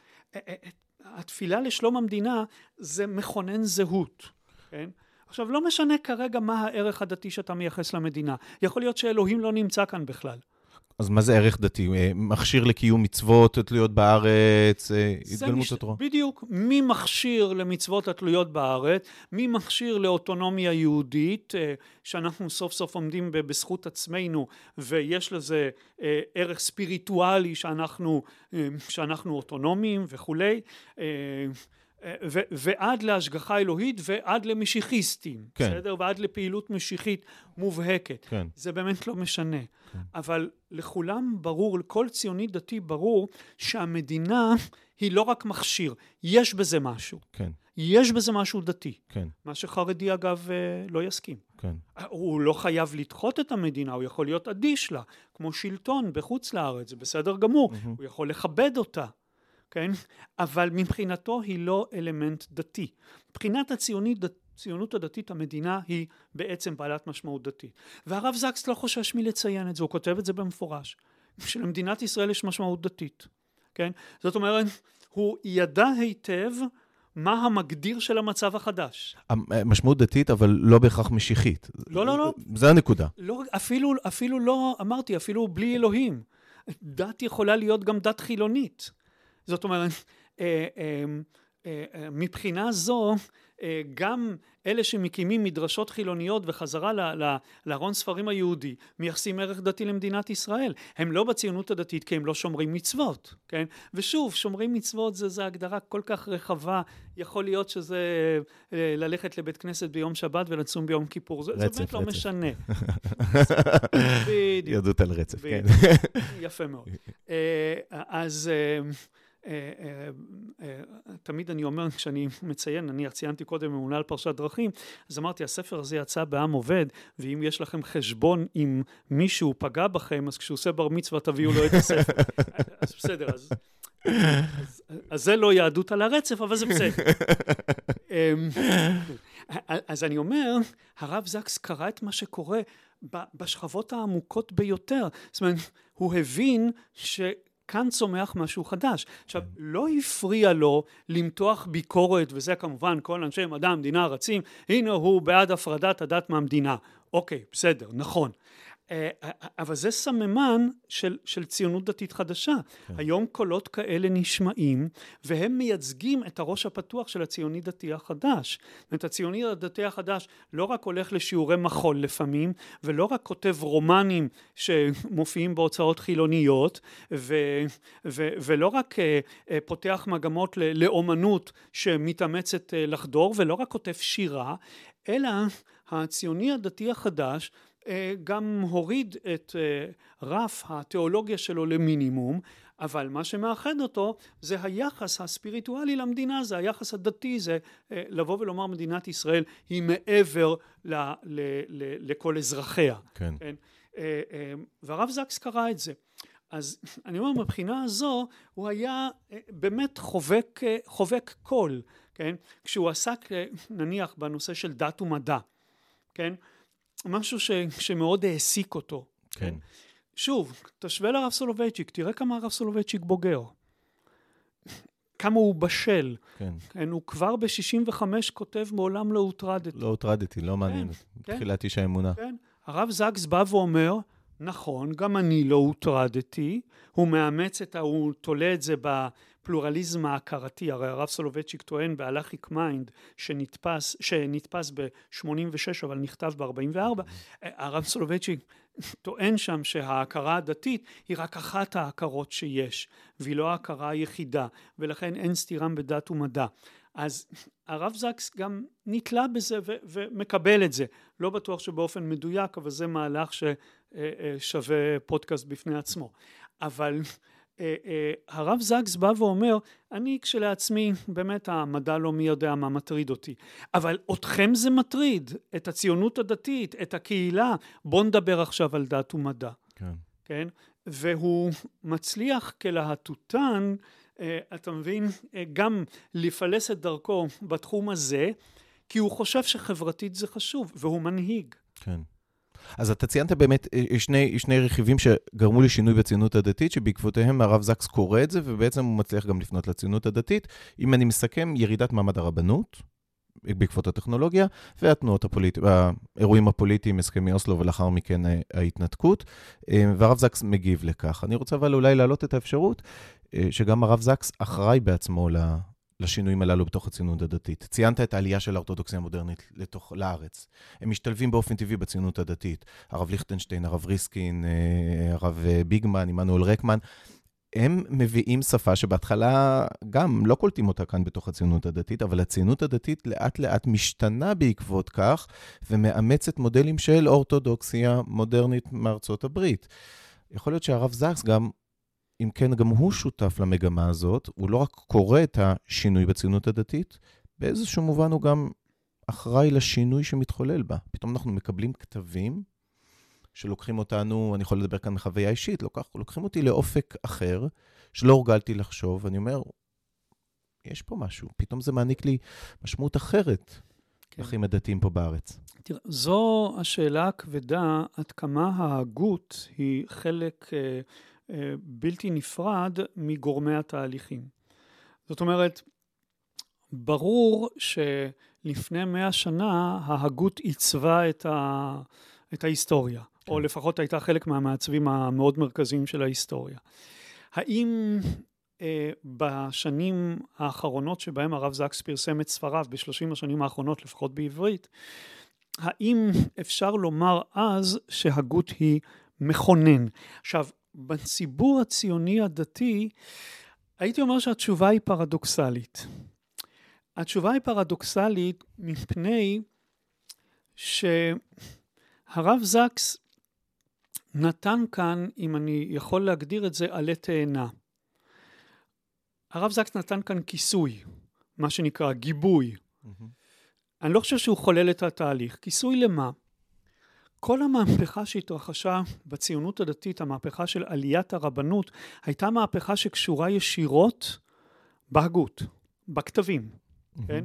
התפילה לשלום המדינה זה מכונן זהות, כן? עכשיו, לא משנה כרגע מה הערך הדתי שאתה מייחס למדינה. יכול להיות שאלוהים לא נמצא כאן בכלל. אז מה זה ערך דתי? אה, מכשיר לקיום מצוות תלויות בארץ, אה, התגלמות מש... התורה? בדיוק. מי מכשיר למצוות התלויות בארץ? מי מכשיר לאוטונומיה יהודית, אה, שאנחנו סוף סוף עומדים בזכות עצמנו, ויש לזה ערך ספיריטואלי שאנחנו, שאנחנו אוטונומיים וכולי. ו- ועד להשגחה אלוהית ועד למשיחיסטים, כן. בסדר? ועד לפעילות משיחית מובהקת. כן. זה באמת לא משנה. כן. אבל לכולם ברור, לכל ציוני דתי ברור, שהמדינה היא לא רק מכשיר, יש בזה משהו. כן. יש בזה משהו דתי. כן. מה שחרדי אגב אה, לא יסכים. כן. הוא לא חייב לדחות את המדינה, הוא יכול להיות אדיש לה, כמו שלטון בחוץ לארץ, זה בסדר גמור. Mm-hmm. הוא יכול לכבד אותה. כן? אבל מבחינתו היא לא אלמנט דתי. מבחינת הציונית, הציונות הדתית המדינה היא בעצם בעלת משמעות דתית. והרב זקס לא חושש מלציין את זה, הוא כותב את זה במפורש. שלמדינת ישראל יש משמעות דתית, כן? זאת אומרת, הוא ידע היטב מה המגדיר של המצב החדש. משמעות דתית, אבל לא בהכרח משיחית. לא, לא, לא. זה הנקודה. לא, אפילו, אפילו לא, אמרתי, אפילו בלי אלוהים. דת יכולה להיות גם דת חילונית. זאת אומרת, אה, אה, אה, מבחינה זו גם אלה שמקימים מדרשות חילוניות וחזרה לארון ספרים היהודי מייחסים ערך דתי למדינת ישראל. הם לא בציונות הדתית כי הם לא שומרים מצוות, כן? ושוב, שומרים מצוות זה, זה הגדרה כל כך רחבה, יכול להיות שזה ללכת לבית כנסת ביום שבת ולצום ביום כיפור, זה, רצף, זה באמת לא רצף. לא משנה. (laughs) בדיוק. יהדות על רצף, כן. יפה מאוד. אז... (laughs) אה, אה, אה, תמיד אני אומר, כשאני מציין, אני ציינתי קודם ממונה על פרשת דרכים, אז אמרתי, הספר הזה יצא בעם עובד, ואם יש לכם חשבון עם מישהו פגע בכם, אז כשהוא עושה בר מצווה תביאו לו את הספר. (laughs) אז בסדר, אז... אז, אז זה לא יהדות על הרצף, אבל זה בסדר. אמ, אז אני אומר, הרב זקס קרא את מה שקורה בשכבות העמוקות ביותר. זאת אומרת, הוא הבין ש... כאן צומח משהו חדש. עכשיו, לא הפריע לו למתוח ביקורת, וזה כמובן כל אנשי מדע המדינה רצים, הנה הוא בעד הפרדת הדת מהמדינה. אוקיי, בסדר, נכון. אה, אבל זה סממן של, של ציונות דתית חדשה. כן. היום קולות כאלה נשמעים, והם מייצגים את הראש הפתוח של הציוני דתי החדש. זאת אומרת, הציוני הדתי החדש לא רק הולך לשיעורי מחול לפעמים, ולא רק כותב רומנים שמופיעים בהוצאות חילוניות, ו, ו, ולא רק פותח מגמות לאומנות שמתאמצת לחדור, ולא רק כותב שירה, אלא הציוני הדתי החדש אה, גם הוריד את אה, רף התיאולוגיה שלו למינימום, אבל מה שמאחד אותו זה היחס הספיריטואלי למדינה, זה היחס הדתי, זה אה, לבוא ולומר מדינת ישראל היא מעבר ל, ל, ל, לכל אזרחיה. כן. כן? והרב זקס קרא את זה. אז (laughs) אני אומר מבחינה הזו הוא היה באמת חובק, חובק כול, כן? כשהוא עסק נניח בנושא של דת ומדע, כן? משהו ש, שמאוד העסיק אותו. כן. שוב, תשווה לרב סולובייצ'יק, תראה כמה הרב סולובייצ'יק בוגר. כמה הוא בשל. כן. כן, הוא כבר ב-65 כותב, מעולם לא הוטרדתי. לא הוטרדתי, לא מעניין. כן, כן. תחילת איש האמונה. כן. הרב זקס בא ואומר, נכון, גם אני לא הוטרדתי. הוא מאמץ את ה... הוא תולה את זה הפלורליזם ההכרתי, הרי הרב סולובייצ'יק טוען ב Halakhic Mind שנתפס, שנתפס ב-86 אבל נכתב ב-44, הרב סולובייצ'יק טוען שם שההכרה הדתית היא רק אחת ההכרות שיש והיא לא ההכרה היחידה ולכן אין סתירה בין דת ומדע. אז הרב זקס גם נתלה בזה ו- ומקבל את זה. לא בטוח שבאופן מדויק, אבל זה מהלך ששווה פודקאסט בפני עצמו. אבל אה, אה, הרב זקס בא ואומר, אני כשלעצמי, באמת המדע לא מי יודע מה מטריד אותי, אבל אתכם זה מטריד, את הציונות הדתית, את הקהילה, בואו נדבר עכשיו על דת ומדע. כן. כן? והוא מצליח כלהטוטן, אה, אתה מבין, גם לפלס את דרכו בתחום הזה, כי הוא חושב שחברתית זה חשוב, והוא מנהיג. כן. אז אתה ציינת באמת אה, שני, שני רכיבים שגרמו לשינוי בציונות הדתית, שבעקבותיהם הרב זקס קורא את זה, ובעצם הוא מצליח גם לפנות לציונות הדתית. אם אני מסכם, ירידת מעמד הרבנות, בעקבות הטכנולוגיה, והתנועות הפוליטיות, האירועים הפוליטיים, הסכמי אוסלו ולאחר מכן אה, ההתנתקות, אה, והרב זקס מגיב לכך. אני רוצה אבל אולי להעלות את האפשרות שגם הרב זקס אחראי בעצמו לשינויים הללו בתוך הציונות הדתית. ציינת את העלייה של האורתודוקסיה המודרנית לתוך, לארץ. הם משתלבים באופן טבעי בציונות הדתית. הרב ליכטנשטיין, הרב ריסקין, אה, הרב אה, ביגמן, עמנואל רקמן. הם מביאים שפה שבהתחלה גם לא קולטים אותה כאן בתוך הציונות הדתית, אבל הציונות הדתית לאט לאט משתנה בעקבות כך, ומאמצת מודלים של אורתודוקסיה מודרנית מארצות הברית. יכול להיות שהרב זקס גם אם כן, גם הוא שותף למגמה הזאת, הוא לא רק קורא את השינוי בציונות הדתית, באיזשהו מובן הוא גם אחראי לשינוי שמתחולל בה. פתאום אנחנו מקבלים כתבים שלוקחים אותנו, אני יכול לדבר כאן מחוויה אישית, לוקח, לוקחים אותי לאופק אחר, שלא הורגלתי לחשוב, ואני אומר, יש פה משהו, פתאום זה מעניק לי משמעות אחרת כן. לחיים הדתיים פה בארץ. תראה, זו השאלה הכבדה, עד כמה ההגות היא חלק... אה, אה, בלתי נפרד מגורמי התהליכים. זאת אומרת, ברור שלפני מאה שנה ההגות עיצבה את, ה... את ההיסטוריה, כן. או לפחות הייתה חלק מהמעצבים המאוד מרכזיים של ההיסטוריה. האם אה, בשנים האחרונות שבהם הרב זקס פרסם את ספריו, בשלושים השנים האחרונות לפחות בעברית, האם אפשר לומר אז שהגות היא מכונן? עכשיו, בציבור הציוני הדתי, הייתי אומר שהתשובה היא פרדוקסלית. התשובה היא פרדוקסלית מפני שהרב זקס נתן כאן, אם אני יכול להגדיר את זה, עלה תאנה. הרב זקס נתן כאן כיסוי, מה שנקרא גיבוי. Mm-hmm. אני לא חושב שהוא חולל את התהליך. כיסוי למה? כל המהפכה שהתרחשה בציונות הדתית, המהפכה של עליית הרבנות, הייתה מהפכה שקשורה ישירות בהגות, בכתבים, mm-hmm. כן?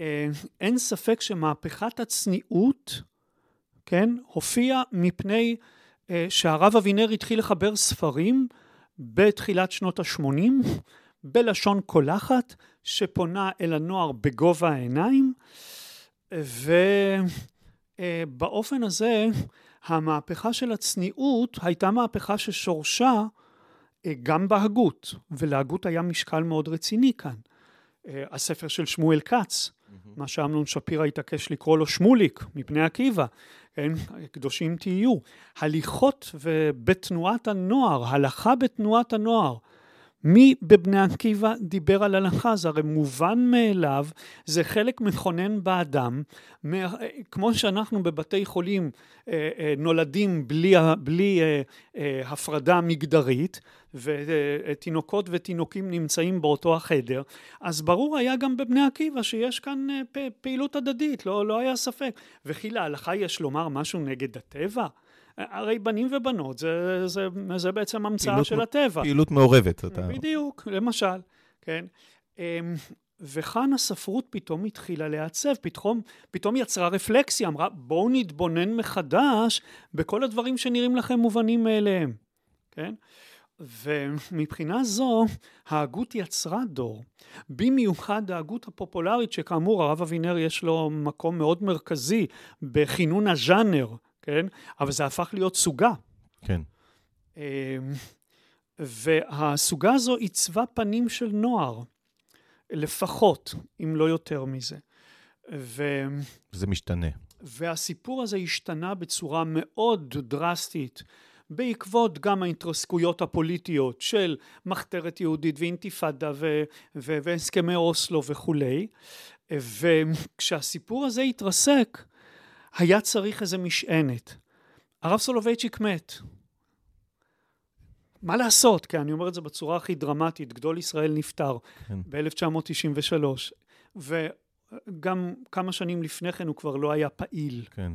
אה, אין ספק שמהפכת הצניעות, כן, הופיעה מפני אה, שהרב אבינר התחיל לחבר ספרים בתחילת שנות ה-80 בלשון קולחת שפונה אל הנוער בגובה העיניים ו... אה, באופן הזה המהפכה של הצניעות הייתה מהפכה ששורשה אה, גם בהגות, ולהגות היה משקל מאוד רציני כאן. אה, הספר של שמואל כץ. מה שאמנון שפירא התעקש לקרוא לו שמוליק, מפני עקיבא, כן, קדושים תהיו. הליכות בתנועת הנוער, הלכה בתנועת הנוער, מי בבני עקיבא דיבר על הלכה? זה הרי מובן מאליו, זה חלק מכונן באדם, כמו שאנחנו בבתי חולים אה, אה, נולדים בלי, בלי אה, הפרדה מגדרית, ותינוקות ותינוקים נמצאים באותו החדר, אז ברור היה גם בבני עקיבא שיש כאן פעילות הדדית, לא, לא היה ספק. וכי להלכה יש לומר משהו נגד הטבע? הרי בנים ובנות זה, זה, זה בעצם המצאה של הטבע. פעילות מעורבת. אתה... בדיוק, למשל, כן. אמ, וכאן הספרות פתאום התחילה לעצב, פתאום, פתאום יצרה רפלקסיה, אמרה בואו נתבונן מחדש בכל הדברים שנראים לכם מובנים מאליהם, כן? ומבחינה זו ההגות יצרה דור, במיוחד ההגות הפופולרית שכאמור הרב אבינר יש לו מקום מאוד מרכזי בכינון הז'אנר כן? אבל זה הפך להיות סוגה. כן. אמ, והסוגה הזו עיצבה פנים של נוער, לפחות, אם לא יותר מזה. ו... זה משתנה. והסיפור הזה השתנה בצורה מאוד דרסטית. בעקבות גם ההתרסקויות הפוליטיות של מחתרת יהודית ואינתיפאדה ו- ו- והסכמי אוסלו וכולי וכשהסיפור הזה התרסק היה צריך איזה משענת. הרב סולובייצ'יק מת. מה לעשות? כי אני אומר את זה בצורה הכי דרמטית, גדול ישראל נפטר כן. ב-1993, וגם כמה שנים לפני כן הוא כבר לא היה פעיל. כן.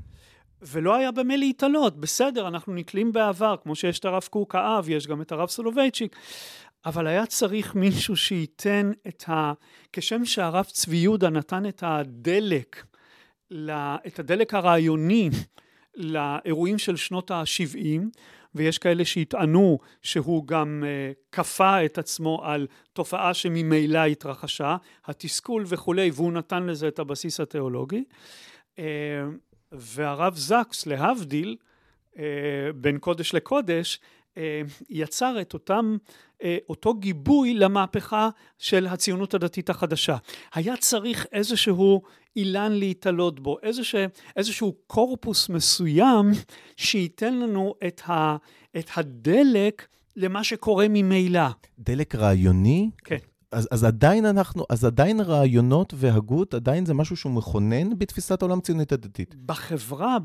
ולא היה במה להתעלות, בסדר, אנחנו נתלים בעבר, כמו שיש את הרב קוק האב, יש גם את הרב סולובייצ'יק, אבל היה צריך מישהו שייתן את ה... כשם שהרב צבי יהודה נתן את הדלק את הדלק הרעיוני לאירועים של שנות ה-70, ויש כאלה שיטענו שהוא גם כפה את עצמו על תופעה שממילא התרחשה, התסכול וכולי, והוא נתן לזה את הבסיס התיאולוגי. והרב זקס, להבדיל, בין קודש לקודש, יצר את אותם, אותו גיבוי למהפכה של הציונות הדתית החדשה. היה צריך איזשהו אילן להתעלות בו, איזשה, איזשהו קורפוס מסוים שייתן לנו את, ה, את הדלק למה שקורה ממילא. דלק רעיוני? כן. אז, אז עדיין אנחנו, אז עדיין רעיונות והגות, עדיין זה משהו שהוא מכונן בתפיסת העולם הציונית הדתית. בחברה,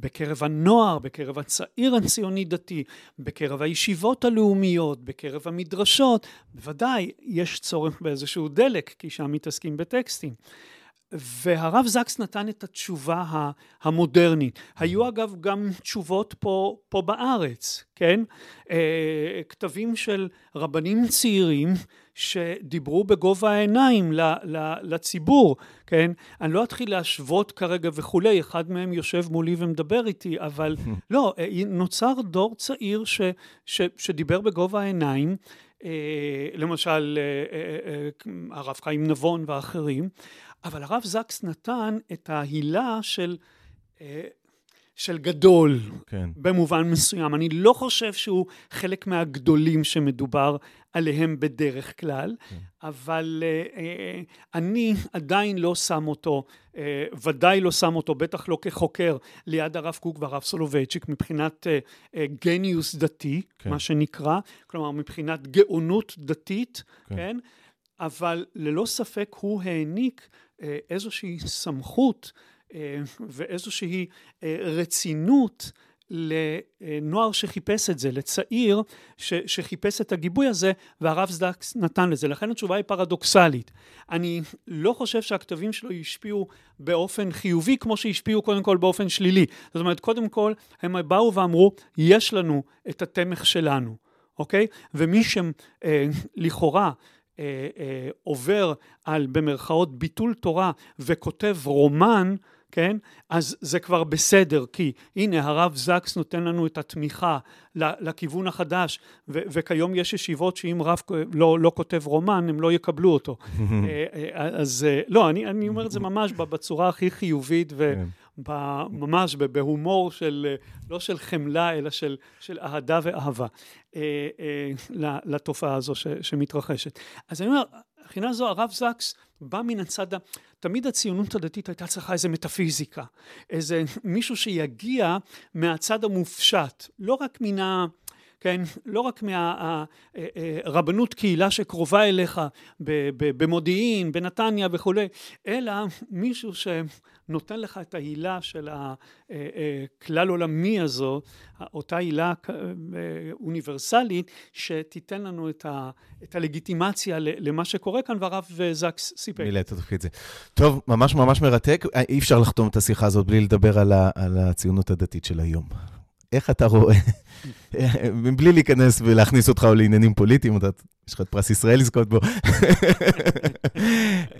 בקרב הנוער, בקרב הצעיר הציוני דתי, בקרב הישיבות הלאומיות, בקרב המדרשות, בוודאי יש צורך באיזשהו דלק, כי שם מתעסקים בטקסטים. והרב זקס נתן את התשובה המודרנית. היו אגב גם תשובות פה, פה בארץ, כן? אה, כתבים של רבנים צעירים שדיברו בגובה העיניים לציבור, כן? אני לא אתחיל להשוות כרגע וכולי, אחד מהם יושב מולי ומדבר איתי, אבל (laughs) לא, אה, נוצר דור צעיר ש, ש, שדיבר בגובה העיניים, אה, למשל הרב חיים נבון ואחרים, אבל הרב זקס נתן את ההילה של, אה, של גדול, כן. במובן מסוים. אני לא חושב שהוא חלק מהגדולים שמדובר עליהם בדרך כלל, כן. אבל uh, uh, אני עדיין לא שם אותו, ודאי לא שם אותו, בטח לא כחוקר, ליד הרב קוק והרב סולובייצ'יק, מבחינת גניוס דתי, כן. מה שנקרא, כלומר מבחינת גאונות דתית, כן? כן? אבל ללא ספק הוא העניק אה, איזושהי סמכות אה, ואיזושהי אה, רצינות לנוער שחיפש את זה, לצעיר ש, שחיפש את הגיבוי הזה, והרב זקס נתן לזה. לכן התשובה היא פרדוקסלית. אני לא חושב שהכתבים שלו השפיעו באופן חיובי, כמו שהשפיעו קודם כל באופן שלילי. זאת אומרת, קודם כל, הם באו ואמרו, יש לנו את התמך שלנו, אוקיי? ומי שלכאורה אה, אה, עובר על במרכאות ביטול תורה וכותב רומן, כן? אז זה כבר בסדר, כי הנה הרב זקס נותן לנו את התמיכה לכיוון החדש, ו- וכיום יש ישיבות שאם רב לא, לא כותב רומן, הם לא יקבלו אותו. (laughs) אה, אה, אז לא, אני, אני אומר את זה ממש בצורה הכי חיובית, ו... ממש בהומור של, לא של חמלה, אלא של, של אהדה ואהבה אה, אה, לתופעה הזו ש, שמתרחשת. אז אני אומר, מבחינה זו הרב זקס בא מן הצד. תמיד הציונות הדתית הייתה צריכה איזה מטאפיזיקה, איזה מישהו שיגיע מהצד המופשט, לא רק מן ה... כן, לא רק מהרבנות אה, קהילה שקרובה אליך במודיעין, בנתניה וכולי, אלא מישהו שנותן לך את ההילה של הכלל עולמי הזו, אותה הילה אה, אוניברסלית, שתיתן לנו את, ה, את הלגיטימציה למה שקורה כאן, והרב זקס סיפק. מילא את זה. טוב, ממש ממש מרתק. אי אפשר לחתום את השיחה הזאת בלי לדבר על, ה, על הציונות הדתית של היום. איך אתה רואה, (laughs) מבלי להיכנס ולהכניס אותך לעניינים פוליטיים, אתה, יש לך את פרס ישראל לזכות בו, (laughs)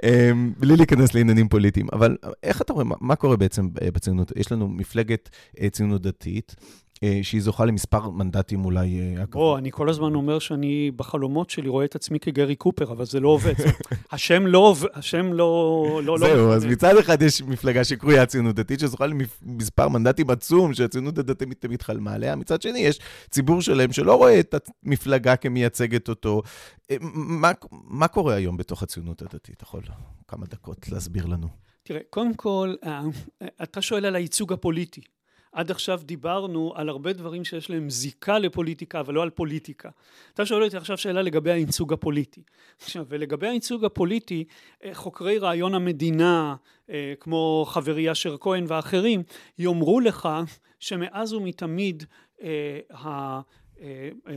אמ, בלי להיכנס לעניינים פוליטיים, אבל איך אתה רואה, מה קורה בעצם בציונות? יש לנו מפלגת אה, ציונות דתית, אה, שהיא זוכה למספר מנדטים אולי... אה, בוא, אני כל הזמן אומר שאני בחלומות שלי רואה את עצמי כגרי קופר, אבל זה לא עובד. (laughs) השם לא עובד, השם לא... לא, לא זהו, אז מצד אחד יש מפלגה שקרויה הציונות דתית, שזוכה למספר מנדטים עצום שהציונות הדתית תמיד חלמה עליה. מצד שני, יש ציבור שלם שלא רואה את המפלגה כמייצגת אותו. אה, מה, מה קורה היום בתוך הציונות הדתית? אתה יכול כמה דקות להסביר לנו. תראה, קודם כל, אתה שואל על הייצוג הפוליטי. עד עכשיו דיברנו על הרבה דברים שיש להם זיקה לפוליטיקה, אבל לא על פוליטיקה. אתה שואל אותי עכשיו שאלה לגבי הייצוג הפוליטי. עכשיו, ולגבי הייצוג הפוליטי, אה, חוקרי רעיון המדינה, אה, כמו חברי אשר כהן ואחרים, יאמרו לך שמאז ומתמיד אה,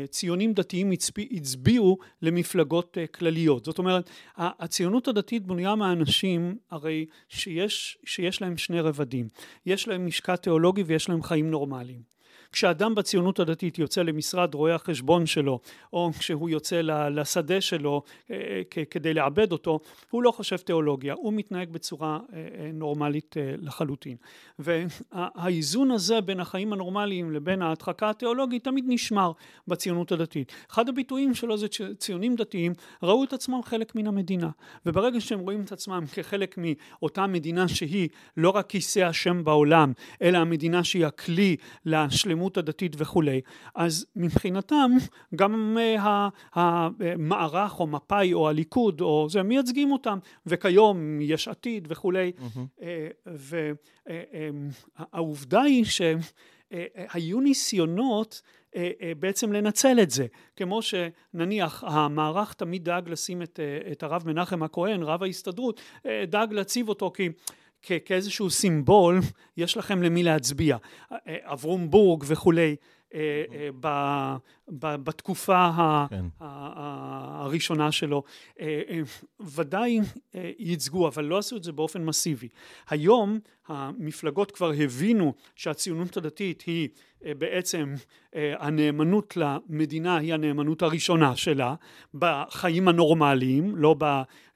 ציונים דתיים הצביעו למפלגות כלליות. זאת אומרת, הציונות הדתית בנויה מאנשים הרי שיש, שיש להם שני רבדים. יש להם משקע תיאולוגי ויש להם חיים נורמליים. כשאדם בציונות הדתית יוצא למשרד רואה החשבון שלו, או כשהוא יוצא לשדה שלו כדי לעבד אותו, הוא לא חושב תיאולוגיה, הוא מתנהג בצורה נורמלית לחלוטין. והאיזון הזה בין החיים הנורמליים לבין ההדחקה התיאולוגית תמיד נשמר בציונות הדתית. אחד הביטויים שלו זה ציונים דתיים ראו את עצמם חלק מן המדינה, וברגע שהם רואים את עצמם כחלק מאותה מדינה שהיא לא רק כיסא השם בעולם, אלא המדינה שהיא הכלי לשלמות הדתית וכולי, אז מבחינתם גם אה, המערך או מפא"י או הליכוד או זה מייצגים אותם, וכיום יש עתיד וכולי, mm-hmm. והעובדה היא שהיו ניסיונות בעצם לנצל את זה, כמו שנניח המערך תמיד דאג לשים את, את הרב מנחם הכהן, רב ההסתדרות, דאג להציב אותו כי כאיזשהו סימבול, יש לכם למי להצביע. אברום בורג וכולי, בתקופה כן. הראשונה שלו, ודאי ייצגו, אבל לא עשו את זה באופן מסיבי. היום המפלגות כבר הבינו שהציונות הדתית היא אה, בעצם אה, הנאמנות למדינה היא הנאמנות הראשונה שלה בחיים הנורמליים, לא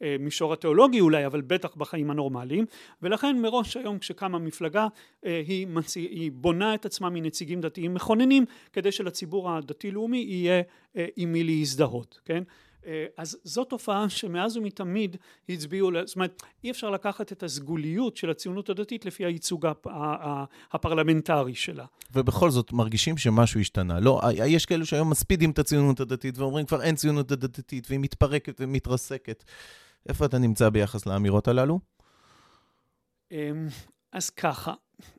במישור התיאולוגי אולי, אבל בטח בחיים הנורמליים, ולכן מראש היום כשקמה מפלגה אה, היא, מצ... היא בונה את עצמה מנציגים דתיים מכוננים כדי שלציבור הדתי-לאומי יהיה עם מי להזדהות, כן? אה, אז זו תופעה שמאז ומתמיד הצביעו, זאת אומרת אי אפשר לקחת את הסגוליות של הציונות הדתית לפי הייצוג הפרלמנטרי שלה. ובכל זאת מרגישים שמשהו השתנה. לא, יש כאלו שהיום מספידים את הציונות הדתית ואומרים כבר אין ציונות דתית והיא מתפרקת ומתרסקת. איפה אתה נמצא ביחס לאמירות הללו? אמ, אז ככה,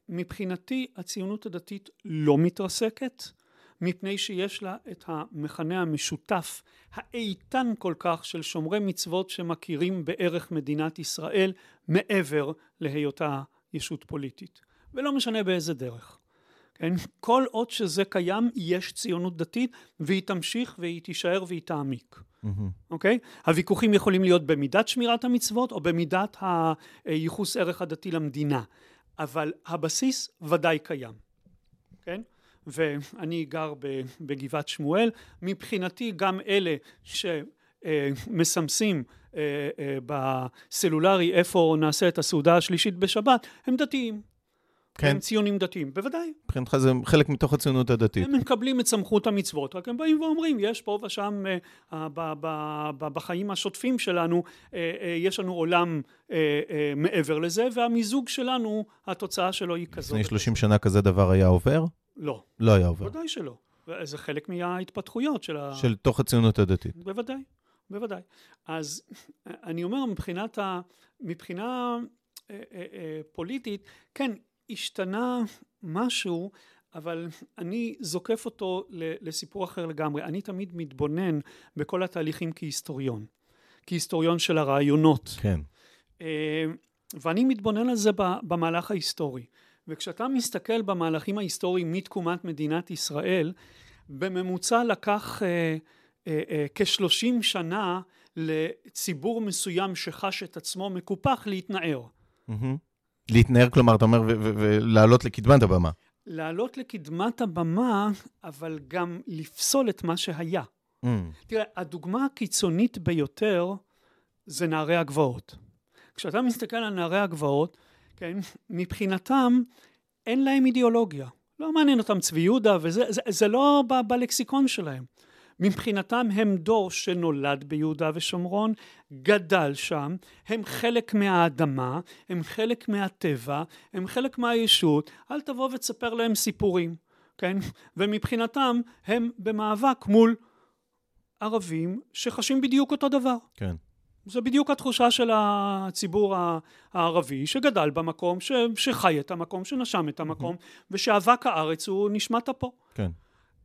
מבחינתי הציונות הדתית לא מתרסקת. מפני שיש לה את המכנה המשותף האיתן כל כך של שומרי מצוות שמכירים בערך מדינת ישראל מעבר להיותה ישות פוליטית ולא משנה באיזה דרך כן? כל עוד שזה קיים יש ציונות דתית והיא תמשיך והיא תישאר והיא תעמיק אוקיי? Mm-hmm. Okay? הוויכוחים יכולים להיות במידת שמירת המצוות או במידת הייחוס ערך הדתי למדינה אבל הבסיס ודאי קיים? ואני גר בגבעת שמואל, מבחינתי גם אלה שמסמסים אה, אה, בסלולרי איפה נעשה את הסעודה השלישית בשבת, הם דתיים. כן. הם ציונים דתיים, בוודאי. מבחינתך זה חלק מתוך הציונות הדתית. הם מקבלים את סמכות המצוות, רק הם באים ואומרים, יש פה ושם, אה, בחיים השוטפים שלנו, יש לנו עולם מעבר לזה, והמיזוג שלנו, התוצאה שלו היא כזאת. לפני 30 שנה כזה דבר היה עובר? לא. לא היה עובר. בוודאי שלא. זה חלק מההתפתחויות של ה... של תוך הציונות הדתית. בוודאי, בוודאי. אז אני אומר, מבחינת ה... מבחינה אה, אה, אה, פוליטית, כן, השתנה משהו, אבל אני זוקף אותו לסיפור אחר לגמרי. אני תמיד מתבונן בכל התהליכים כהיסטוריון. כהיסטוריון של הרעיונות. כן. ואני מתבונן על זה במהלך ההיסטורי. וכשאתה מסתכל במהלכים ההיסטוריים מתקומת מדינת ישראל, בממוצע לקח אה, אה, אה, כשלושים שנה לציבור מסוים שחש את עצמו מקופח להתנער. Mm-hmm. להתנער, כלומר, אתה אומר, ולעלות לקדמת הבמה. לעלות לקדמת הבמה, אבל גם לפסול את מה שהיה. Mm. תראה, הדוגמה הקיצונית ביותר זה נערי הגבעות. כשאתה מסתכל על נערי הגבעות, כן? מבחינתם אין להם אידיאולוגיה. לא מעניין אותם צבי יהודה, וזה זה, זה לא ב, בלקסיקון שלהם. מבחינתם הם דור שנולד ביהודה ושומרון, גדל שם, הם חלק מהאדמה, הם חלק מהטבע, הם חלק מהישות, אל תבוא ותספר להם סיפורים, כן? ומבחינתם הם במאבק מול ערבים שחשים בדיוק אותו דבר. כן. זה בדיוק התחושה של הציבור הערבי שגדל במקום, ש, שחי את המקום, שנשם את המקום, ושאבק הארץ הוא נשמת פה. כן.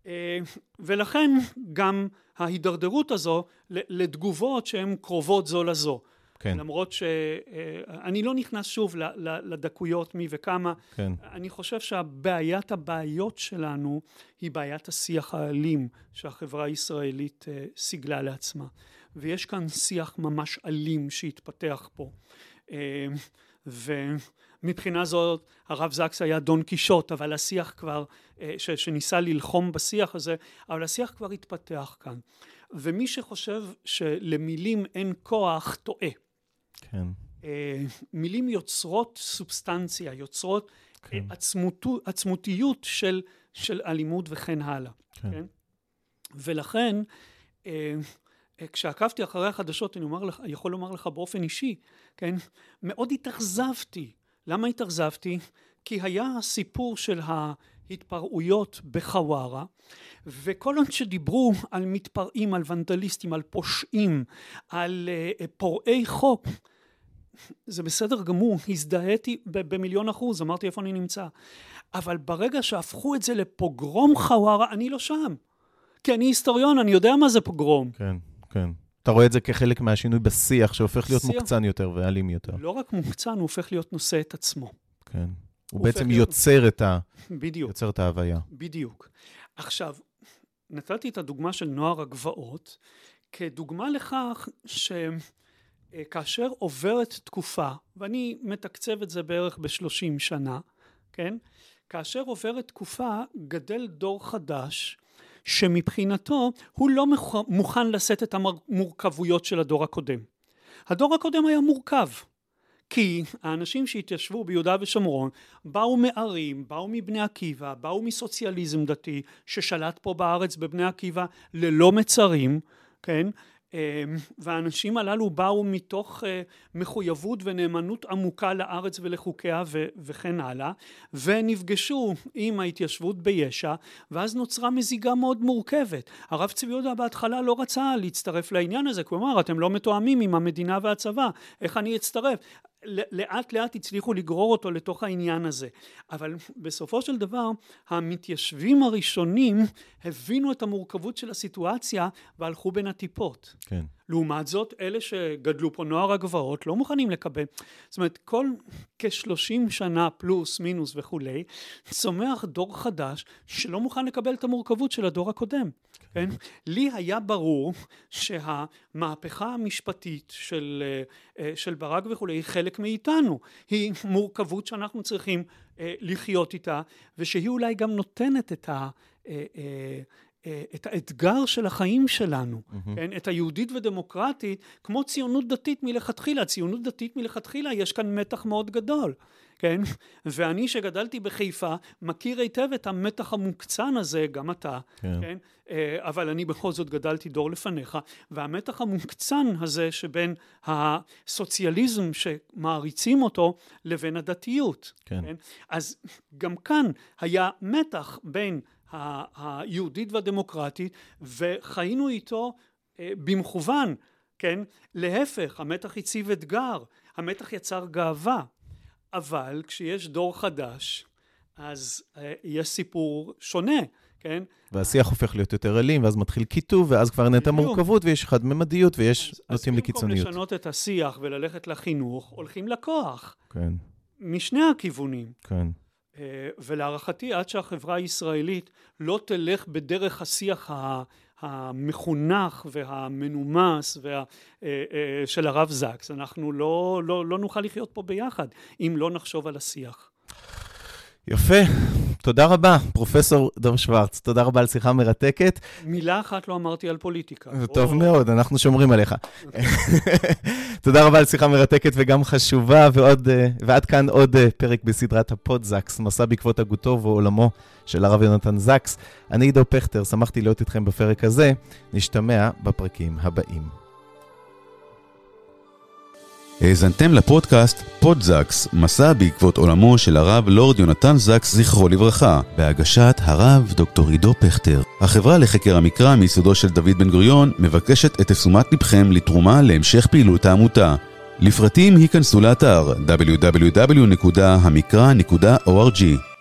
אה, ולכן גם ההידרדרות הזו לתגובות שהן קרובות זו לזו. כן. למרות שאני לא נכנס שוב לדקויות מי וכמה. כן. אני חושב שהבעיית הבעיות שלנו היא בעיית השיח האלים שהחברה הישראלית אה, סיגלה לעצמה. ויש כאן שיח ממש אלים שהתפתח פה. ומבחינה זאת הרב זקס היה דון קישוט, אבל השיח כבר, ש, שניסה ללחום בשיח הזה, אבל השיח כבר התפתח כאן. ומי שחושב שלמילים אין כוח, טועה. כן. מילים יוצרות סובסטנציה, יוצרות כן. עצמותו, עצמותיות של, של אלימות וכן הלאה. כן. כן? ולכן, אה, כשעקבתי אחרי החדשות, אני אומר לך, יכול לומר לך באופן אישי, כן? מאוד התאכזבתי. למה התאכזבתי? כי היה הסיפור של ההתפרעויות בחווארה, וכל עוד שדיברו על מתפרעים, על ונדליסטים, על פושעים, על uh, פורעי חוק, זה בסדר גמור, הזדהיתי במיליון אחוז, אמרתי איפה אני נמצא. אבל ברגע שהפכו את זה לפוגרום חווארה, אני לא שם. כי אני היסטוריון, אני יודע מה זה פוגרום. כן, כן. אתה רואה את זה כחלק מהשינוי בשיח, שהופך להיות שיח... מוקצן יותר ואלים יותר. לא רק מוקצן, הוא הופך להיות נושא את עצמו. כן. הוא, הוא בעצם יוצר, להיות... את ה... בדיוק. יוצר את ההוויה. בדיוק. עכשיו, נתתי את הדוגמה של נוער הגבעות, כדוגמה לכך ש... אה, כאשר עוברת תקופה, ואני מתקצב את זה בערך בשלושים שנה, כן? כאשר עוברת תקופה, גדל דור חדש, שמבחינתו הוא לא מוכן לשאת את המורכבויות של הדור הקודם. הדור הקודם היה מורכב, כי האנשים שהתיישבו ביהודה ושומרון באו מערים, באו מבני עקיבא, באו מסוציאליזם דתי ששלט פה בארץ בבני עקיבא ללא מצרים, כן? אמ, והאנשים הללו באו מתוך אה, מחויבות ונאמנות עמוקה לארץ ולחוקיה וכן הלאה ונפגשו עם ההתיישבות ביש"ע ואז נוצרה מזיגה מאוד מורכבת. הרב צבי יהודה בהתחלה לא רצה להצטרף לעניין הזה אמר אתם לא מתואמים עם המדינה והצבא איך אני אצטרף לאט לאט הצליחו לגרור אותו לתוך העניין הזה. אבל בסופו של דבר המתיישבים הראשונים הבינו את המורכבות של הסיטואציה והלכו בין הטיפות. כן. לעומת זאת אלה שגדלו פה נוער הגבעות לא מוכנים לקבל. זאת אומרת כל כשלושים שנה פלוס מינוס וכולי צומח דור חדש שלא מוכן לקבל את המורכבות של הדור הקודם כן? לי היה ברור שהמהפכה המשפטית של, אה, של ברק וכולי היא חלק מאיתנו היא מורכבות שאנחנו צריכים אה, לחיות איתה ושהיא אולי גם נותנת את ה... אה, את האתגר של החיים שלנו, mm-hmm. כן? את היהודית ודמוקרטית, כמו ציונות דתית מלכתחילה. ציונות דתית מלכתחילה, יש כאן מתח מאוד גדול, כן? ואני שגדלתי בחיפה, מכיר היטב את המתח המוקצן הזה, גם אתה, כן? כן? אבל אני בכל זאת גדלתי דור לפניך, והמתח המוקצן הזה שבין הסוציאליזם שמעריצים אותו לבין הדתיות. כן. כן? אז גם כאן היה מתח בין היהודית והדמוקרטית וחיינו איתו אה, במכוון כן להפך המתח הציב אתגר המתח יצר גאווה אבל כשיש דור חדש אז אה, יש סיפור שונה כן והשיח הופך להיות יותר אלים ואז מתחיל קיטוב ואז כבר נהיית מורכבות ויש חד-ממדיות ויש נוטים לקיצוניות. אז במקום לשנות את השיח וללכת לחינוך הולכים לכוח. כן. משני הכיוונים. כן. אה, ולהערכתי עד שהחברה הישראלית לא תלך בדרך השיח המחונך והמנומס וה, אה, אה, של הרב זקס אנחנו לא, לא, לא נוכל לחיות פה ביחד אם לא נחשוב על השיח. יפה, תודה רבה, פרופסור דב שוורץ, תודה רבה על שיחה מרתקת. מילה אחת לא אמרתי על פוליטיקה. טוב או... מאוד, אנחנו שומרים עליך. (laughs) תודה רבה על שיחה מרתקת וגם חשובה, ועוד, אה, ועד כאן עוד אה, פרק בסדרת הפודזקס, מסע בעקבות הגותו ועולמו של הרב יונתן זקס. אני עידו פכטר, שמחתי להיות איתכם בפרק הזה, נשתמע בפרקים הבאים. האזנתם לפודקאסט פודזקס, מסע בעקבות עולמו של הרב לורד יונתן זקס, זכרו לברכה, בהגשת הרב דוקטור עידו פכטר. החברה לחקר המקרא מיסודו של דוד בן גוריון מבקשת את תשומת לבכם לתרומה להמשך פעילות העמותה. לפרטים היכנסו לאתר www.המקרא.org